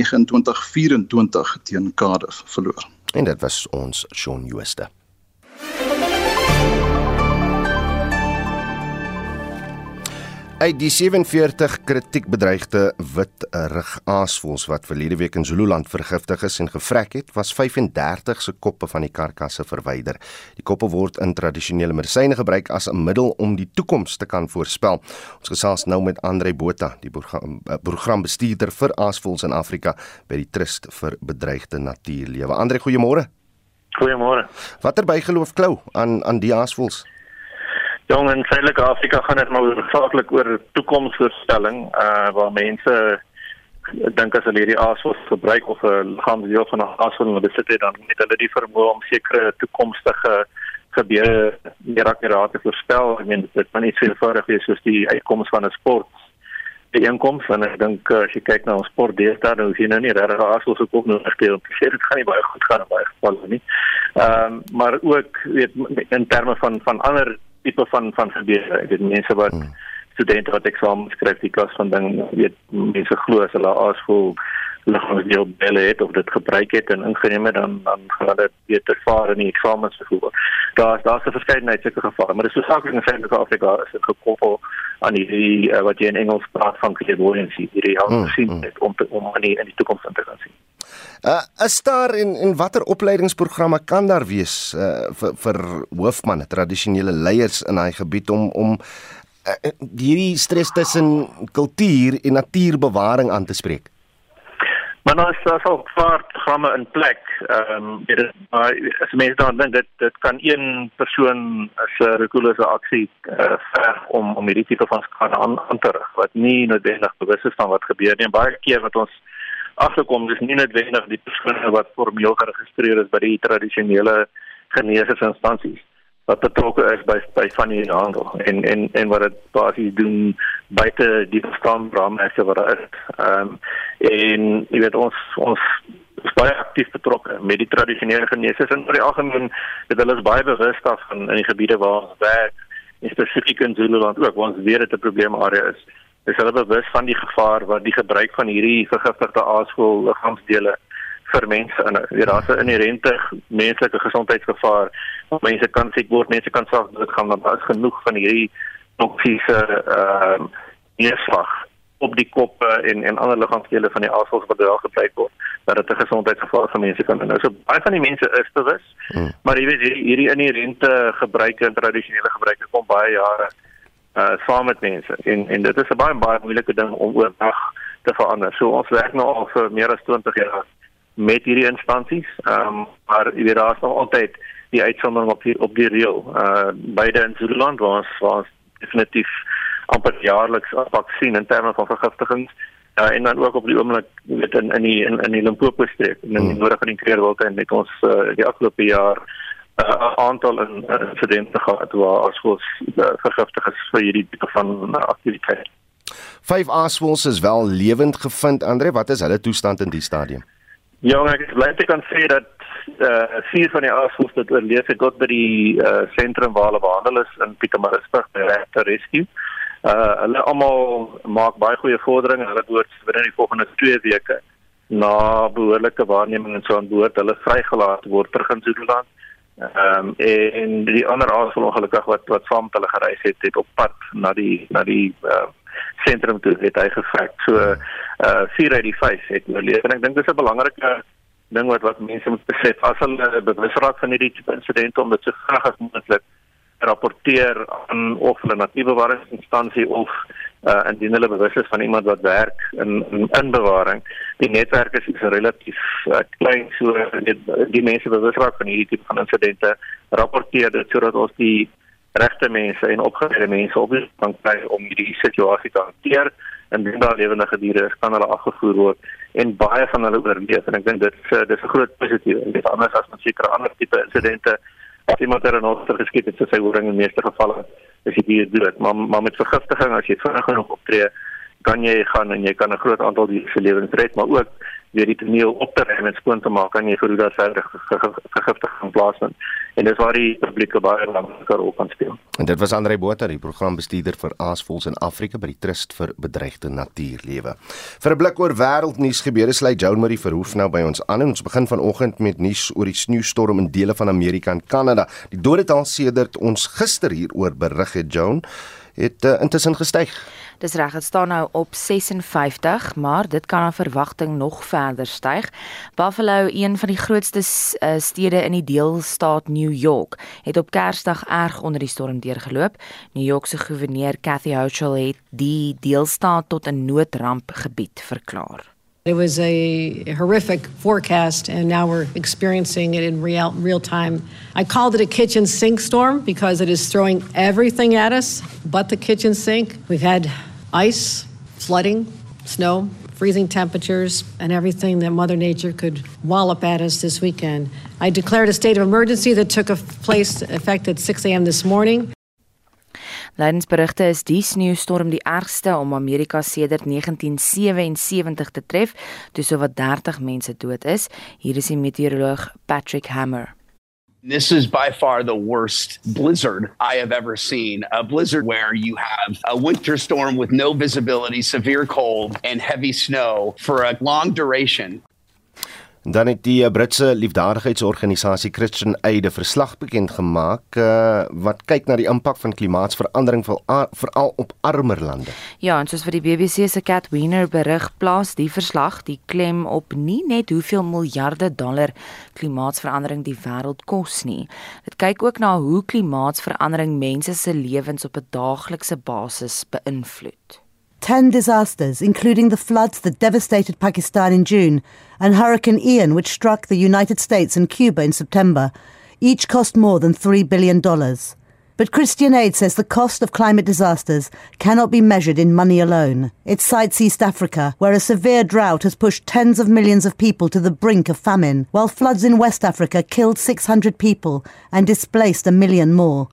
teen Cardiff verloor. En dit was ons Shaun Jooste. Uit die 47 kritiekbedreigde wit rugaasvoëls wat verlede week in Zululand vergiftig is en gevrek het, was 35 se koppe van die karkasse verwyder. Die koppe word in tradisionele medisyne gebruik as 'n middel om die toekoms te kan voorspel. Ons gesels nou met Andre Botha, die eh, programbestuurder vir aasvoëls in Afrika by die Trust vir Bedreigde Natuurlewe. Andre, goeiemôre. Goeiemôre. Watter bygeloof klou aan aan die aasvoëls? Jong in Suidelike Afrika gaan dit maar hoofsaaklik oor toekomsvoorspelling uh waar mense dink as hulle hierdie aasvol gebruik of 'n liggaamsdeel van 'n aasvol in besit het dan het hulle die vermoë om sekere toekomstige gebeure meer akuraat te voorspel. Ek meen dit kan nie so eenvoudig wees soos die uitkoms van 'n sport die inkomste en ek dink uh, as jy kyk na ons sport deesdae dan sien jy nou nie regtig aasvol se kop nou speel. Ek sê dit gaan nie baie goed gaan baie gevalle nie. Ehm um, maar ook weet in terme van van ander tipe van van gebeure. Ek weet mense wat hmm. studente wat eksamen skryf die klas van ding weet mense glo as hulle aasvol liggaamsdeel belle het of dit gebruik het en ingeneem het dan dan gaan dit beter vaar in die eksamens gevoel. Daar's daar's 'n verskeidenheid sulke gevare, maar dit is verskriklik in Suid-Afrika is dit gekoppel aan die uh, wat jy in Engels praat van clairvoyancy, hierdie help hmm, hmm. om te, om in die, in die toekoms te kan sien. Uh is daar en en watter opleidingsprogramme kan daar wees uh vir vir hoofmanne, tradisionele leiers in daai gebied om om uh, hierdie stres tussen kultuur en natuurbewaring aan te spreek? Maar nou is daar al paar programme in plek. Ehm um, dit maar as mense dan dink dit dit kan een persoon as 'n regulêre aksie uh, ver om om hierdie tipe van skade aan, aan te rig wat nie noodwendig bewus is van wat gebeur nie. En baie keer wat ons agterkom dis nie noodwendig die persone wat formeel geregistreer is by die tradisionele geneesinstansies wat betrokke is by by van die handel en en en wat dit basies doen buite die standraamwerke wat daar is. Ehm um, en jy weet ons ons is baie aktief betrokke met die tradisionele geneesers en oor die algemeen dit hulle is baie bewus daarvan in die gebiede waar ons werk, spesifiek in Zululand ook waar ons weet dit 'n probleemarea is. Is hulle bewus van die gevaar wat die gebruik van hierdie vergiftigde aasvoël liggaamsdele vir mense en weet daar's 'n inherente menslike gesondheidsgevaar. Mense kan siek word, mense kan self doodgaan, maar daar is genoeg van hierdie toksiese ehm uh, neerslag op die koppe en en ander liggaamsdele van die aasvoëls wat daar gebruik word dat dit 'n gesondheidsgevaar vir mense kan inhou. So baie van die mense is bewus, hmm. maar jy weet hierdie hierdie inherente gebruike en tradisionele gebruike kom baie jare uh saam met mense en en dit is 'n baie baie moeilike ding om oordag te verander. So ons werk nou al vir meer as 20 jaar met hierdie instansies. Ehm um, maar jy weet daar's nog altyd die uitsondering op die op die reël. Uh beide in Zululand waar ons waar ons definitief amper jaarliks vaksin in terme van vergiftigings Uh, en dan ook op die oomblik weet in in die in, in die Limpopo streek en in die noorde van die Kreerwoud en met ons uh, die afgelope jaar 'n aantal in uh, insidente gehad waar aasvoëls uh, vergiftig is vir hierdie tipe van uh, aktiwiteit. Vyf aasvoëls is wel lewend gevind, Andre. Wat is hulle toestand in die stadium? Ja, ek bly te kan sê dat uh vier van die aasvoëls wat oorleef het tot by die uh sentrum waar hulle behandel is in Pietermaritzburg by Raptor Rescue. Uh hulle almal maak baie goeie vorderinge. Hulle behoort binne die volgende 2 weke na behoorlike waarneming en so aan boord hulle vrygelaat word terug in Zululand. Ehm um, en die ander aasvoël ongelukkig wat wat saam met hulle gereis het, het op pad na die na die uh sentrum toe het hy gevrek. So uh vier uit die vyf het oorleef en ek dink dis 'n belangrike ding wat wat mense moet besef as hulle bewus raak van hierdie tipe insidente om dit so vinnig as moontlik rapporteer aan of hulle natuurbewaringsinstansie of uh indien hulle bewus is van iemand wat werk in in, in bewaring. Die netwerk is, is relatief uh, klein so die, die mense bewus raak van hierdie tipe van insidente rapporteer dit sodat ons die regte mense en opgeleide mense op die bank kry om hierdie situasie te hanteer en indien daar lewende diere is, kan hulle afgevoer word en baie van hulle oorleef en ek dink dit is dis 'n groot positief dit anders as met sekere ander tipe insidente as iemand 'n otter geskiet het soos hy hoor in die meeste gevalle is die dier dood. Maar maar met vergiftiging as jy vinnig genoeg optree kan jy gaan en jy kan 'n groot aantal diere se lewens red maar ook weer die toneel op te ruim en skoon te maak kan jy vir hoe daar verder vergiftiging plaasvind en dis waar die publieke baie belangrike rol kan speel. En dit was Andre Botha, die programbestuurder vir Aasvoëls in Afrika by die Trust vir Bedreigde Natuurlewe. Vir 'n blik oor wêreldnuus gebeure sluit Joan Marie Verhoef nou by ons aan en ons begin vanoggend met nuus oor die sneeustorm in dele van Amerika en Kanada. Die dodetal sedert ons gister hieroor berig het, Joan, het uh, intussen gestyg. Dis reg, dit staan nou op 56, maar dit kan aan verwagting nog verder styg. Buffalo, een van die grootste uh, stede in die deelstaat New York, het op Kersdag erg onder die storm deurgeloop. New York se gouverneur Kathy Hochul het die deelstaat tot 'n noodrampgebied verklaar. It was a horrific forecast, and now we're experiencing it in real, real time. I called it a kitchen sink storm because it is throwing everything at us but the kitchen sink. We've had ice, flooding, snow, freezing temperatures, and everything that Mother Nature could wallop at us this weekend. I declared a state of emergency that took place effect at 6 a.m. this morning. Lydensberigte is die sneeustorm die ergste om Amerika sedert 1977 te tref, toe sowat 30 mense dood is. Hier is die meteoroloog Patrick Hammer. This is by far the worst blizzard I have ever seen. A blizzard where you have a winter storm with no visibility, severe cold, and heavy snow for a long duration. Dan het die Britse liefdadigheidsorganisasie Christian Aid 'n verslag bekend gemaak uh, wat kyk na die impak van klimaatsverandering veral op armer lande. Ja, en soos vir die BBC se Cat Wiener berig, plaas die verslag die klem op nie net hoeveel miljarde dollar klimaatsverandering die wêreld kos nie. Dit kyk ook na hoe klimaatsverandering mense se lewens op 'n daaglikse basis beïnvloed. 10 disasters, including the floods that devastated Pakistan in June and Hurricane Ian, which struck the United States and Cuba in September, each cost more than $3 billion. But Christian Aid says the cost of climate disasters cannot be measured in money alone. It cites East Africa, where a severe drought has pushed tens of millions of people to the brink of famine, while floods in West Africa killed 600 people and displaced a million more.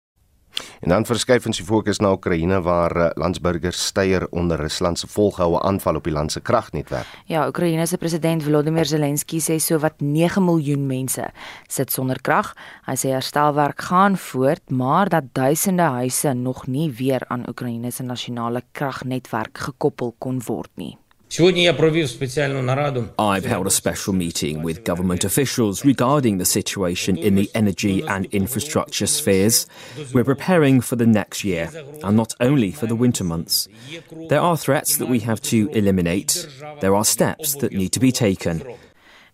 En dan verskuif ons die fokus na Oekraïne waar uh, landsburgers steier onder Rusland se volgehoue aanval op die land se kragnetwerk. Ja, Oekraïne se president Volodymyr Zelensky sê sowat 9 miljoen mense sit sonder krag. Hy sê herstelwerk gaan voort, maar dat duisende huise nog nie weer aan Oekraïne se nasionale kragnetwerk gekoppel kon word nie. I've held a special meeting with government officials regarding the situation in the energy and infrastructure spheres. We're preparing for the next year, and not only for the winter months. There are threats that we have to eliminate, there are steps that need to be taken.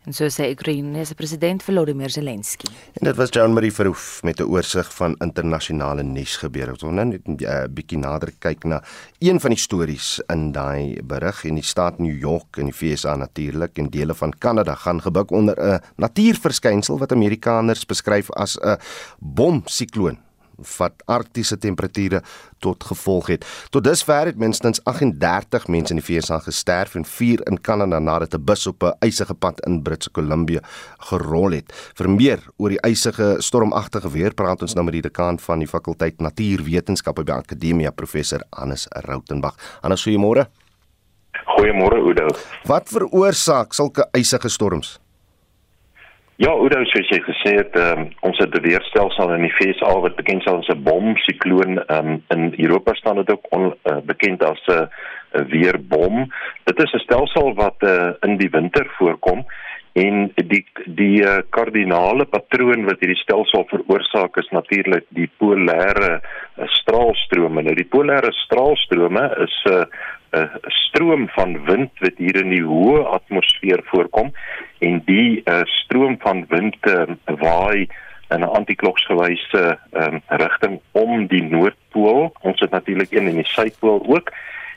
En so sê Oekraïne se president Volodymyr Zelensky. En dit was Jean-Marie Verhoef met 'n oorsig van internasionale nuusgebeure. Ons gaan nou net 'n uh, bietjie nader kyk na een van die stories in daai berig en die staat New York in die VSA natuurlik en dele van Kanada gaan gebuk onder 'n natuurverskynsel wat Amerikaners beskryf as 'n bomsikloon wat arktiese temperature tot gevolg het. Tot dusver het minstens 38 mense in die VSA gesterf en 4 in Kanada nadat 'n bus op 'n ysige pad in Britse Kolumbie gerol het. Vir meer oor die ysige stormagtige weer praat ons nou met die dekaan van die fakulteit Natuurwetenskappe by Akademia, professor Hannes Rautenbach. Hannes, goeiemôre. Goeiemôre Oudo. Wat veroorsaak sulke ysige storms? Ja, Oudo, soos jy gesê het, um, ons het 'n weerstelsel in die VSA wat bekend staan as 'n bomsikloon. Um, in Europa staan dit ook on, uh, bekend as 'n uh, weerbom. Dit is 'n stelsel wat uh, in die winter voorkom en die die uh, kardinale patroon wat hierdie stelsel veroorsaak is natuurlik die polêre uh, straalstrome. Nou die polêre straalstrome is 'n uh, 'n stroom van wind wat hier in die hoë atmosfeer voorkom en die uh, stroom van wind uh, waai in 'n antikloksgewyse um, rigting om die noordpool. Ons het natuurlik een in die suidpool ook.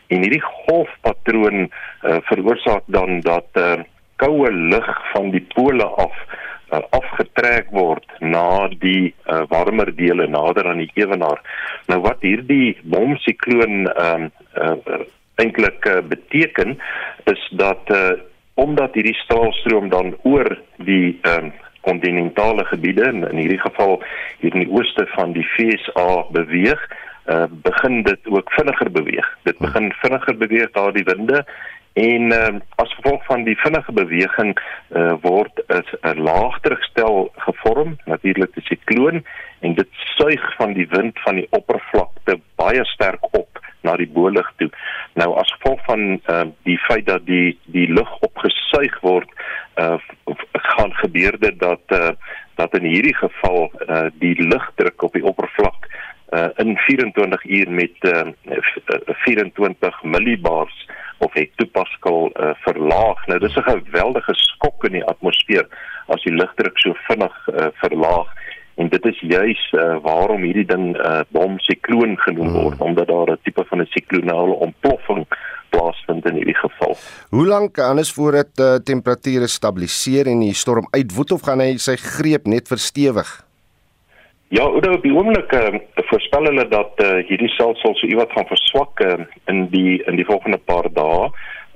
En hierdie golfpatroon uh, veroorsaak dan dat uh, koue lug van die pole af uh, afgetrek word na die uh, warmer dele nader aan die ewenaar. Nou wat hierdie bomsikloon ehm uh, uh, eintlik uh, beteken is dat uh, omdat hierdie straalstroom dan oor die um, kontinentale gebiede in, in hierdie geval hier in die ooste van die FSA beweeg uh, begin dit ook vinniger beweeg. Dit begin vinniger beweeg daar die winde en uh, as gevolg van die vinnige beweging uh, word 'n laagdrukstel gevorm natuurlik die sikloon en dit suig van die wind van die oppervlakte baie sterk op na die boelig toe. Nou as gevolg van uh, die feit dat die die lug opgesuig word, uh, gaan gebeur dit dat uh, dat in hierdie geval uh, die lugdruk op die oppervlak uh, in 24 uur met uh, 24 millibars of hektopascal uh, verlaag. Nou dis 'n geweldige skok in die atmosfeer as die lugdruk so vinnig uh, verlaag en dit is juis uh, waarom hierdie ding 'n uh, bomsikloon genoem word hmm. omdat daar 'n tipe van 'n siklonale ontploffing plaasvind in hierdie geval. Hoe lank anders voor dit uh, temperature stabiliseer en die storm uitwoed of gaan hy sy greep net verstewig? Ja, oor die oomblik uh, voorspel hulle dat uh, hierdie selfsal so iewat gaan verswak uh, in die in die volgende paar dae.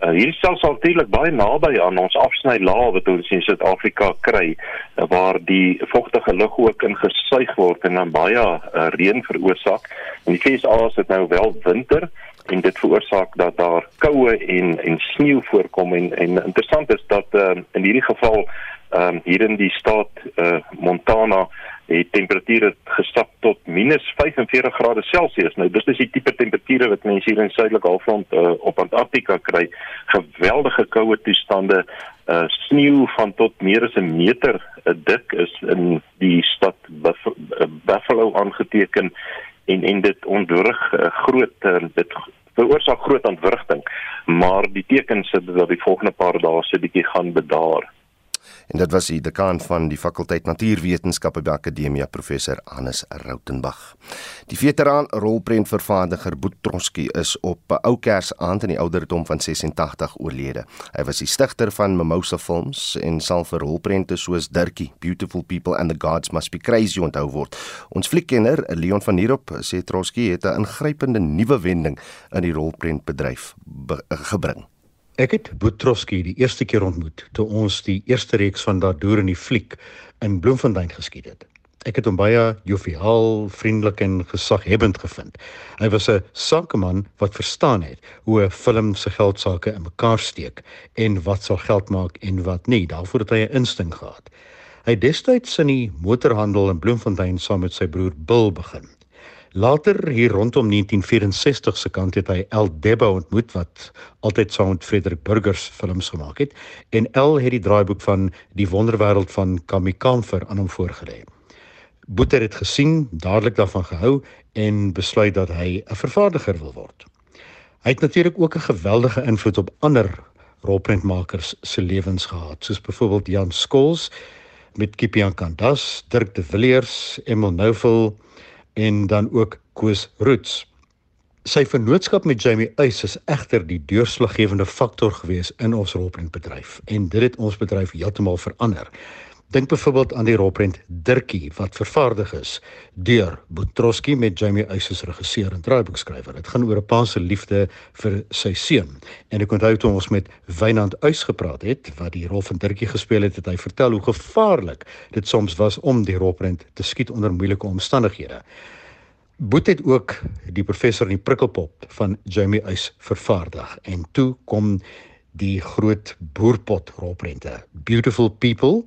Uh, hierdie selfs natuurlik baie naby aan ons afsny laag wat ons in Suid-Afrika kry uh, waar die vochtige lug ook ingesuig word en dan baie uh, reën veroorsaak. En die FSA is dit nou wel winter en dit veroorsaak dat daar koue en en sneeu voorkom en en interessant is dat uh, in hierdie geval um, hier in die staat uh, Montana het gestap tot -45 grade Celsius. Nou dis is die tipe temperature wat mense hier in suidelike halfrond uh, op Antarktika kry. Geweldige koue toestande, uh, sneeu van tot meer as 'n meter uh, dik is in die stad Buff Buffalo aangeteken en en dit ontwrig uh, groot uh, dit veroorsaak groot ontwrigting. Maar die tekens is dat die volgende paar dae se bietjie gaan bedaar en dit was die dekaan van die fakulteit Natuurwetenskappe by Akademia professor Hannes Rautenbach. Die veteraan rolprentvervaardiger Boet Troski is op ou Kersaand in die ouderdom van 86 oorlede. Hy was die stigter van Mimosa Films en sal vir rolprente soos Dirkie, Beautiful People and the Gods Must Be Crazy onthou word. Ons fliekkenner, Leon van Heerop, sê Troski het 'n ingrypende nuwe wending in die rolprentbedryf gebring. Ek het Boetroski die eerste keer ontmoet toe ons die eerste reeks van Daardeur in die fliek in Bloemfontein geskied het. Ek het hom baie joviaal, vriendelik en gesaghebend gevind. Hy was 'n sakeman wat verstaan het hoe 'n film se geld sake in mekaar steek en wat sal geld maak en wat nie. Daarvoor het hy 'n instink gehad. Hy het destyds in die motorhandel in Bloemfontein saam met sy broer Bill begin. Later hier rondom 1964 se kant het hy El Deba ontmoet wat altyd saam met Frederik Burgers films gemaak het en El het die draaiboek van Die Wonderwêreld van Kamikamfer aan hom voorgelê. Boeter het gesien, dadelik daarvan gehou en besluit dat hy 'n vervaardiger wil word. Hy het natuurlik ook 'n geweldige invloed op ander rolprentmakers se lewens gehad, soos byvoorbeeld Jan Skols met Kipian Kandas, Dirk de Villiers, Emil Nouvel en dan ook Koos Roots. Sy vennootskap met Jamie Eis is egter die deurslaggewende faktor gewees in ons rolprentbedryf en dit het ons bedryf heeltemal verander. Dink byvoorbeeld aan die rolprent Dirkie wat vervaardig is deur Boetroski met Jamie Eis as regisseur en draaiboekskrywer. Dit gaan oor 'n pa se liefde vir sy seun. En ek onthou toe ons met Wynand Eis gepraat het wat die rol van Dirkie gespeel het, het hy vertel hoe gevaarlik dit soms was om die rolprent te skiet onder moeilike omstandighede. Boet het ook die professor in die prikkelpop van Jamie Eis vervaardig en toe kom die groot boerpot rolprente Beautiful People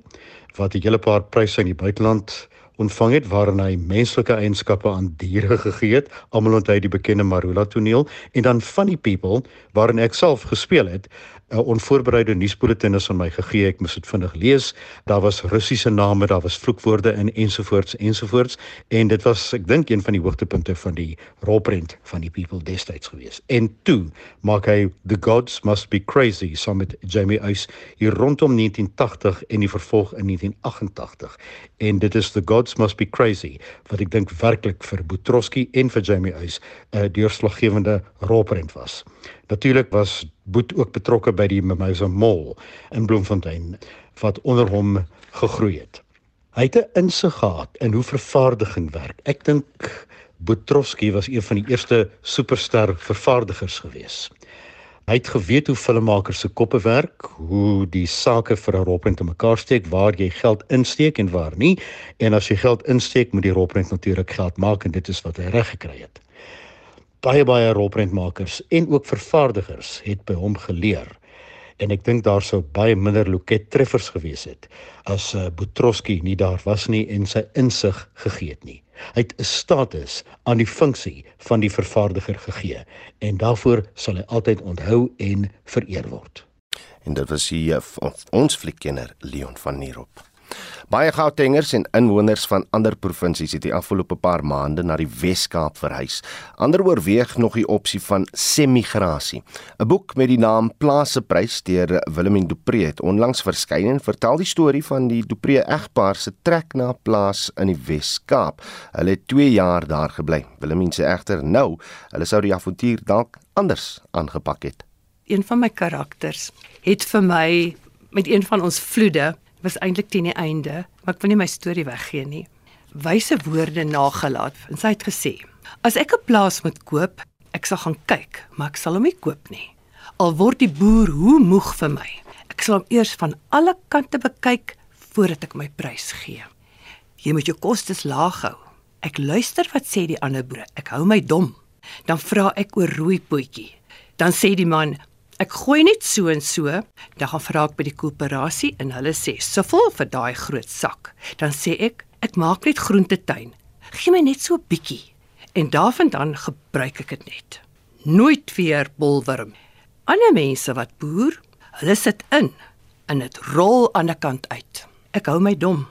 wat 'n hele paar pryse in die buiteland ontvang het waarin hy menslike eienskappe aan diere gegee het, almal onthou die bekende Marula toneel en dan Funny People waarin ek self gespeel het 'n onvoorbereide nuusbulletin is aan my gegee. Ek moes dit vinnig lees. Daar was Russiese name, daar was vloekwoorde in ensovoorts ensovoorts en dit was ek dink een van die hoogtepunte van die rolprent van die People destyds gewees. En toe maak hy The Gods Must Be Crazy saam met Jamie Eis hier rondom 1980 en die vervolg in 1988. En dit is The Gods Must Be Crazy wat ek dink werklik vir Boetroski en vir Jamie Eis 'n deurslaggewende rolprent was. Natuurlik was Boet ook betrokke by die Mimosa Mall in Bloemfontein wat onder hom gegroei het. Hy het 'n insig gehad in hoe vervaardiging werk. Ek dink Boetroski was een van die eerste superster vervaardigers gewees. Hy het geweet hoe filmmakers se koppe werk, hoe die sake vir 'n rolprent te mekaar steek, waar jy geld insteek en waar nie. En as jy geld insteek, moet die rolprent natuurlik geld maak en dit is wat hy reg gekry het baie baie rolprentmakers en ook vervaardigers het by hom geleer. En ek dink daar sou baie minder loket treffers gewees het as uh, Boetroski nie daar was nie en sy insig gegee het nie. Hy het 'n status aan die funksie van die vervaardiger gegee en daarvoor sal hy altyd onthou en vereer word. En dit was hier ons fliekkenner Leon van Nierop. Baie Gautengers en inwoners van ander provinsies het die afgelope paar maande na die Wes-Kaap verhuis. Ander oorweeg nog die opsie van semigrasie. 'n Boek met die naam Plaaseprys deur Willemien Dupré het onlangs verskyn en vertel die storie van die Dupré egpaar se trek na 'n plaas in die Wes-Kaap. Hulle het 2 jaar daar gebly. Willemien sê egter nou, hulle sou die avontuur dalk anders aangepak het. Een van my karakters het vir my met een van ons vloede was eintlik teen die einde, maar ek wil nie my storie weggee nie. Wyse woorde nagelaat en sy het gesê: "As ek 'n plaas moet koop, ek sal gaan kyk, maar ek sal hom nie koop nie. Al word die boer hoe moeg vir my, ek sal hom eers van alle kante bekyk voordat ek my prys gee. Jy moet jou kostes laag hou. Ek luister wat sê die ander boere. Ek hou my dom. Dan vra ek oor rooi potjie. Dan sê die man, Ek gooi net so en so, dan gaan vra ek by die koöperasie en hulle sê, "Soveel vir daai groot sak." Dan sê ek, "Ek maak net groentetuin. Gee my net so 'n bietjie." En daarvandaan gebruik ek dit net. Nooit weer bolwurm. Ander mense wat boer, hulle sit in en dit rol aan 'n kant uit. Ek hou my dom.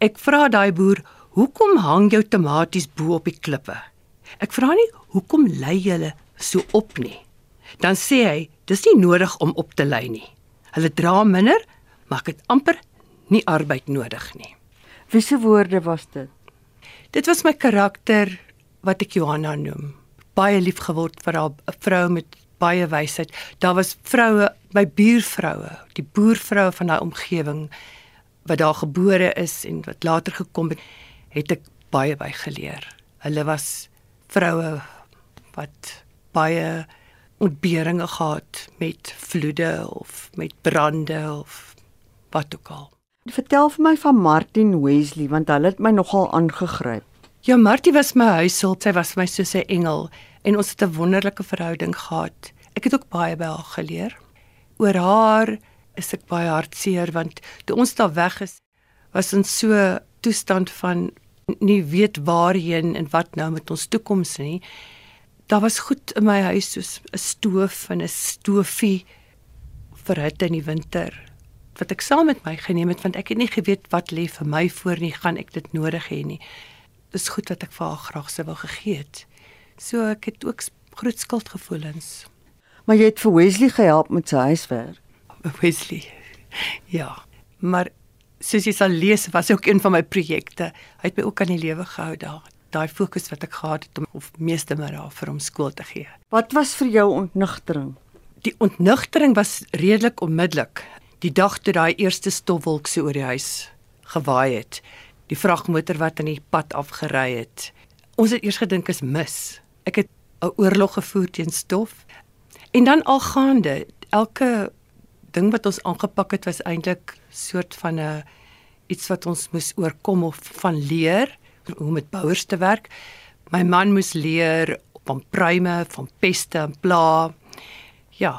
Ek vra daai boer, "Hoekom hang jou tomaties bo op die klippe?" Ek vra nie hoekom lê julle so op nie. Dan sê hy, Dis nie nodig om op te lei nie. Hulle dra minder, maar het amper nie arbeid nodig nie. Wiese woorde was dit? Dit was my karakter wat ek Johanna noem. Baie lief geword vir haar 'n vrou met baie wysheid. Daar was vroue, my buurvroue, die boervroue van daai omgewing wat daar gebore is en wat later gekom het, het ek baie by geleer. Hulle was vroue wat baie ontberinge gehad met vloede of met brande of wat ook al. Vertel vir my van Martin Wesley want hulle het my nogal aangegryp. Ja, Martie was my huishulp, sy was my soos 'n engel en ons het 'n wonderlike verhouding gehad. Ek het ook baie by haar geleer. Oor haar is ek baie hartseer want toe ons daar weg is, was ons so toestand van nie weet waarheen en wat nou met ons toekoms nie daar was goed in my huis soos 'n stoof en 'n stofie vir hitte in die winter wat ek saam met my geneem het want ek het nie geweet wat lê vir my voor nie gaan ek dit nodig hê nie. Dis goed wat ek vir haar graag sou wou gegee het. So ek het ook groot skuldgevoelens. Maar jy het vir Wesley gehelp met sy huiswerk? Wesley ja. Maar soos jy sal lees was ook een van my projekte. Hy het my ook aan die lewe gehou daar daai fokus wat ek gehad het om of meeste middag vir hom skool te gee. Wat was vir jou ontnugtering? Die ontnugtering was redelik onmiddellik. Die dag toe daai eerste stofwolk so oor die huis gewaai het. Die vragmotor wat aan die pad afgery het. Ons het eers gedink is mis. Ek het 'n oorlog gevoer teen stof. En dan algaande, elke ding wat ons aangepak het was eintlik soort van 'n iets wat ons moes oorkom of van leer hoe om met bouers te werk. My man moes leer van pruime, van peste en pla. Ja,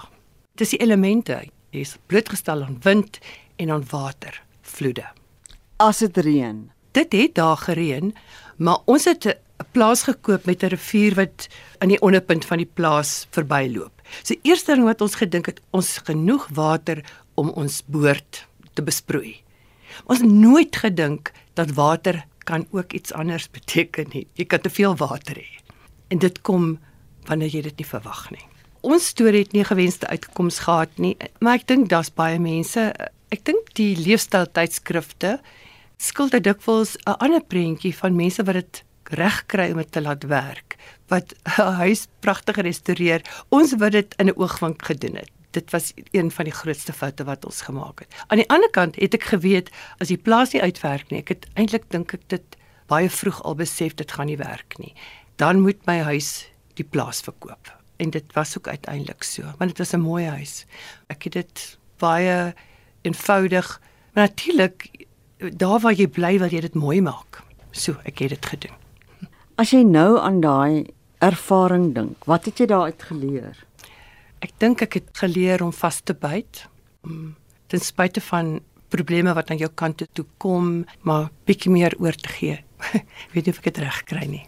dis die elemente. Jy is blootgestel aan wind en aan water, vloede. As dit reën. Dit het daar gereën, maar ons het 'n plaas gekoop met 'n rivier wat aan die onderpunt van die plaas verbyloop. So eerste ding wat ons gedink het, ons genoeg water om ons boord te besproei. Ons het nooit gedink dat water kan ook iets anders beteken nie. Jy kan te veel water hê. En dit kom wanneer jy dit nie verwag nie. Ons storie het nie gewenste uitkomste gehad nie, maar ek dink daar's baie mense, ek dink die leefstyl tydskrifte skilder dikwels 'n ander prentjie van mense wat dit reg kry om dit te laat werk wat 'n huis pragtig gerestoreer. Ons wou dit in 'n oogwink gedoen het. Dit was een van die grootste foute wat ons gemaak het. Aan die ander kant het ek geweet as die plaas nie uitwerk nie, ek het eintlik dink ek dit baie vroeg al besef dit gaan nie werk nie. Dan moet my huis die plaas verkoop. En dit was ook uiteindelik so, want dit was 'n mooi huis. Ek het dit baie eenvoudig, maar natuurlik daar waar jy bly wil jy dit mooi maak. So, ek het dit gedoen. As jy nou aan daai ervaring dink, wat het jy daaruit geleer? Ek dink ek het geleer om vas te byt. Ten spyte van probleme wat aan jou kant toe kom, maar bietjie meer oor te gee. Weet nie of ek dit reg kry nie.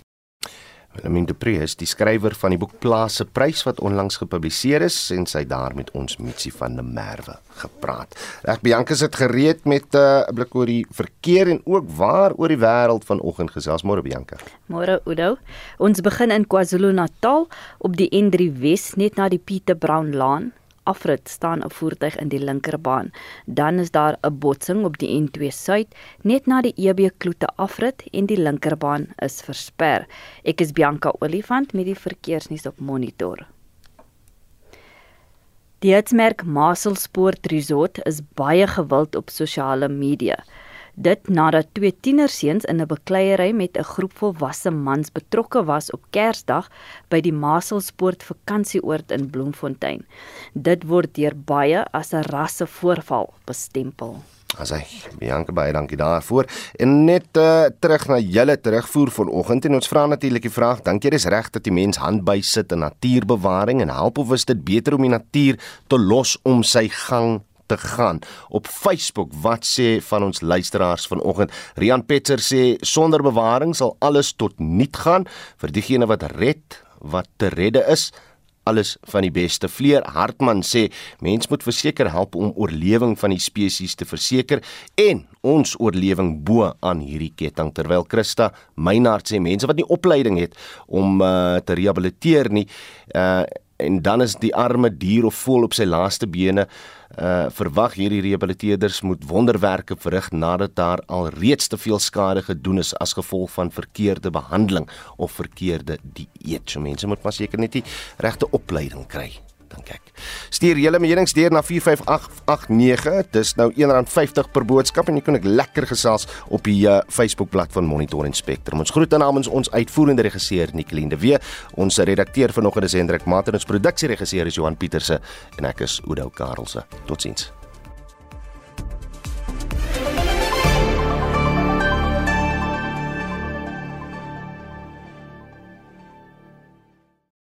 Wilhelmine de Pre is die skrywer van die boek Plase Prys wat onlangs gepubliseer is en sy daar met ons Mitsie van der Merwe gepraat. Reg Bianca sit gereed met eh, 'n uh, blik oor die verkeer en ook waar oor die wêreld vanoggend gesels môre Bianca. Môre Udo. Ons begin in KwaZulu-Natal op die N3 Wes net na die Pieter Brown Laan afrit staan 'n voertuig in die linkerbaan. Dan is daar 'n botsing op die N2 Suid net na die EB Kloete afrit en die linkerbaan is versper. Ek is Bianca Olifant met die verkeersnuus op Monitor. Die Hetsmerk Maselsport Resort is baie gewild op sosiale media. Dit nadat twee tienerseuns in 'n bekleierery met 'n groep volwasse mans betrokke was op Kersdag by die Maselspoort vakansieoord in Bloemfontein. Dit word deur baie as 'n rassevoorval bestempel. Asai, Bianca baie dankie daarvoor. En net uh, terug na julle terugvoer vanoggend en ons vra natuurlik die vraag, dink jy dis reg dat die mens hand by sit in natuurbewaring en help of is dit beter om die natuur te los om sy gang te gaan. Op Facebook, wat sê van ons luisteraars vanoggend? Rian Petzer sê sonder bewaring sal alles tot niet gaan vir diegene wat red wat te redde is. Alles van die beste. Fleur Hartman sê mens moet verseker help om oorlewing van die spesies te verseker en ons oorlewing bo aan hierdie ketting terwyl Christa Meinhard sê mense wat nie opleiding het om uh, te rehabiliteer nie uh, en dan is die arme dier of voel op sy laaste bene uh verwag hierdie rehabiliteerders moet wonderwerke verrig nadat daar al reeds te veel skade gedoen is as gevolg van verkeerde behandeling of verkeerde dieet. So mense moet maar seker net die regte opleiding kry dink ek. Stuur julle menings deur na 45889. Dis nou R1.50 per boodskap en jy kan ek lekker gesels op die uh, Facebookblad van Monitor en Spectrum. Ons groete namens ons uitvoerende regisseur Nicoline de Wee, ons redakteur vanoggend is Hendrik Maat en ons produksieregisseur is Johan Pieterse en ek is Oudou Karelse. Totsiens.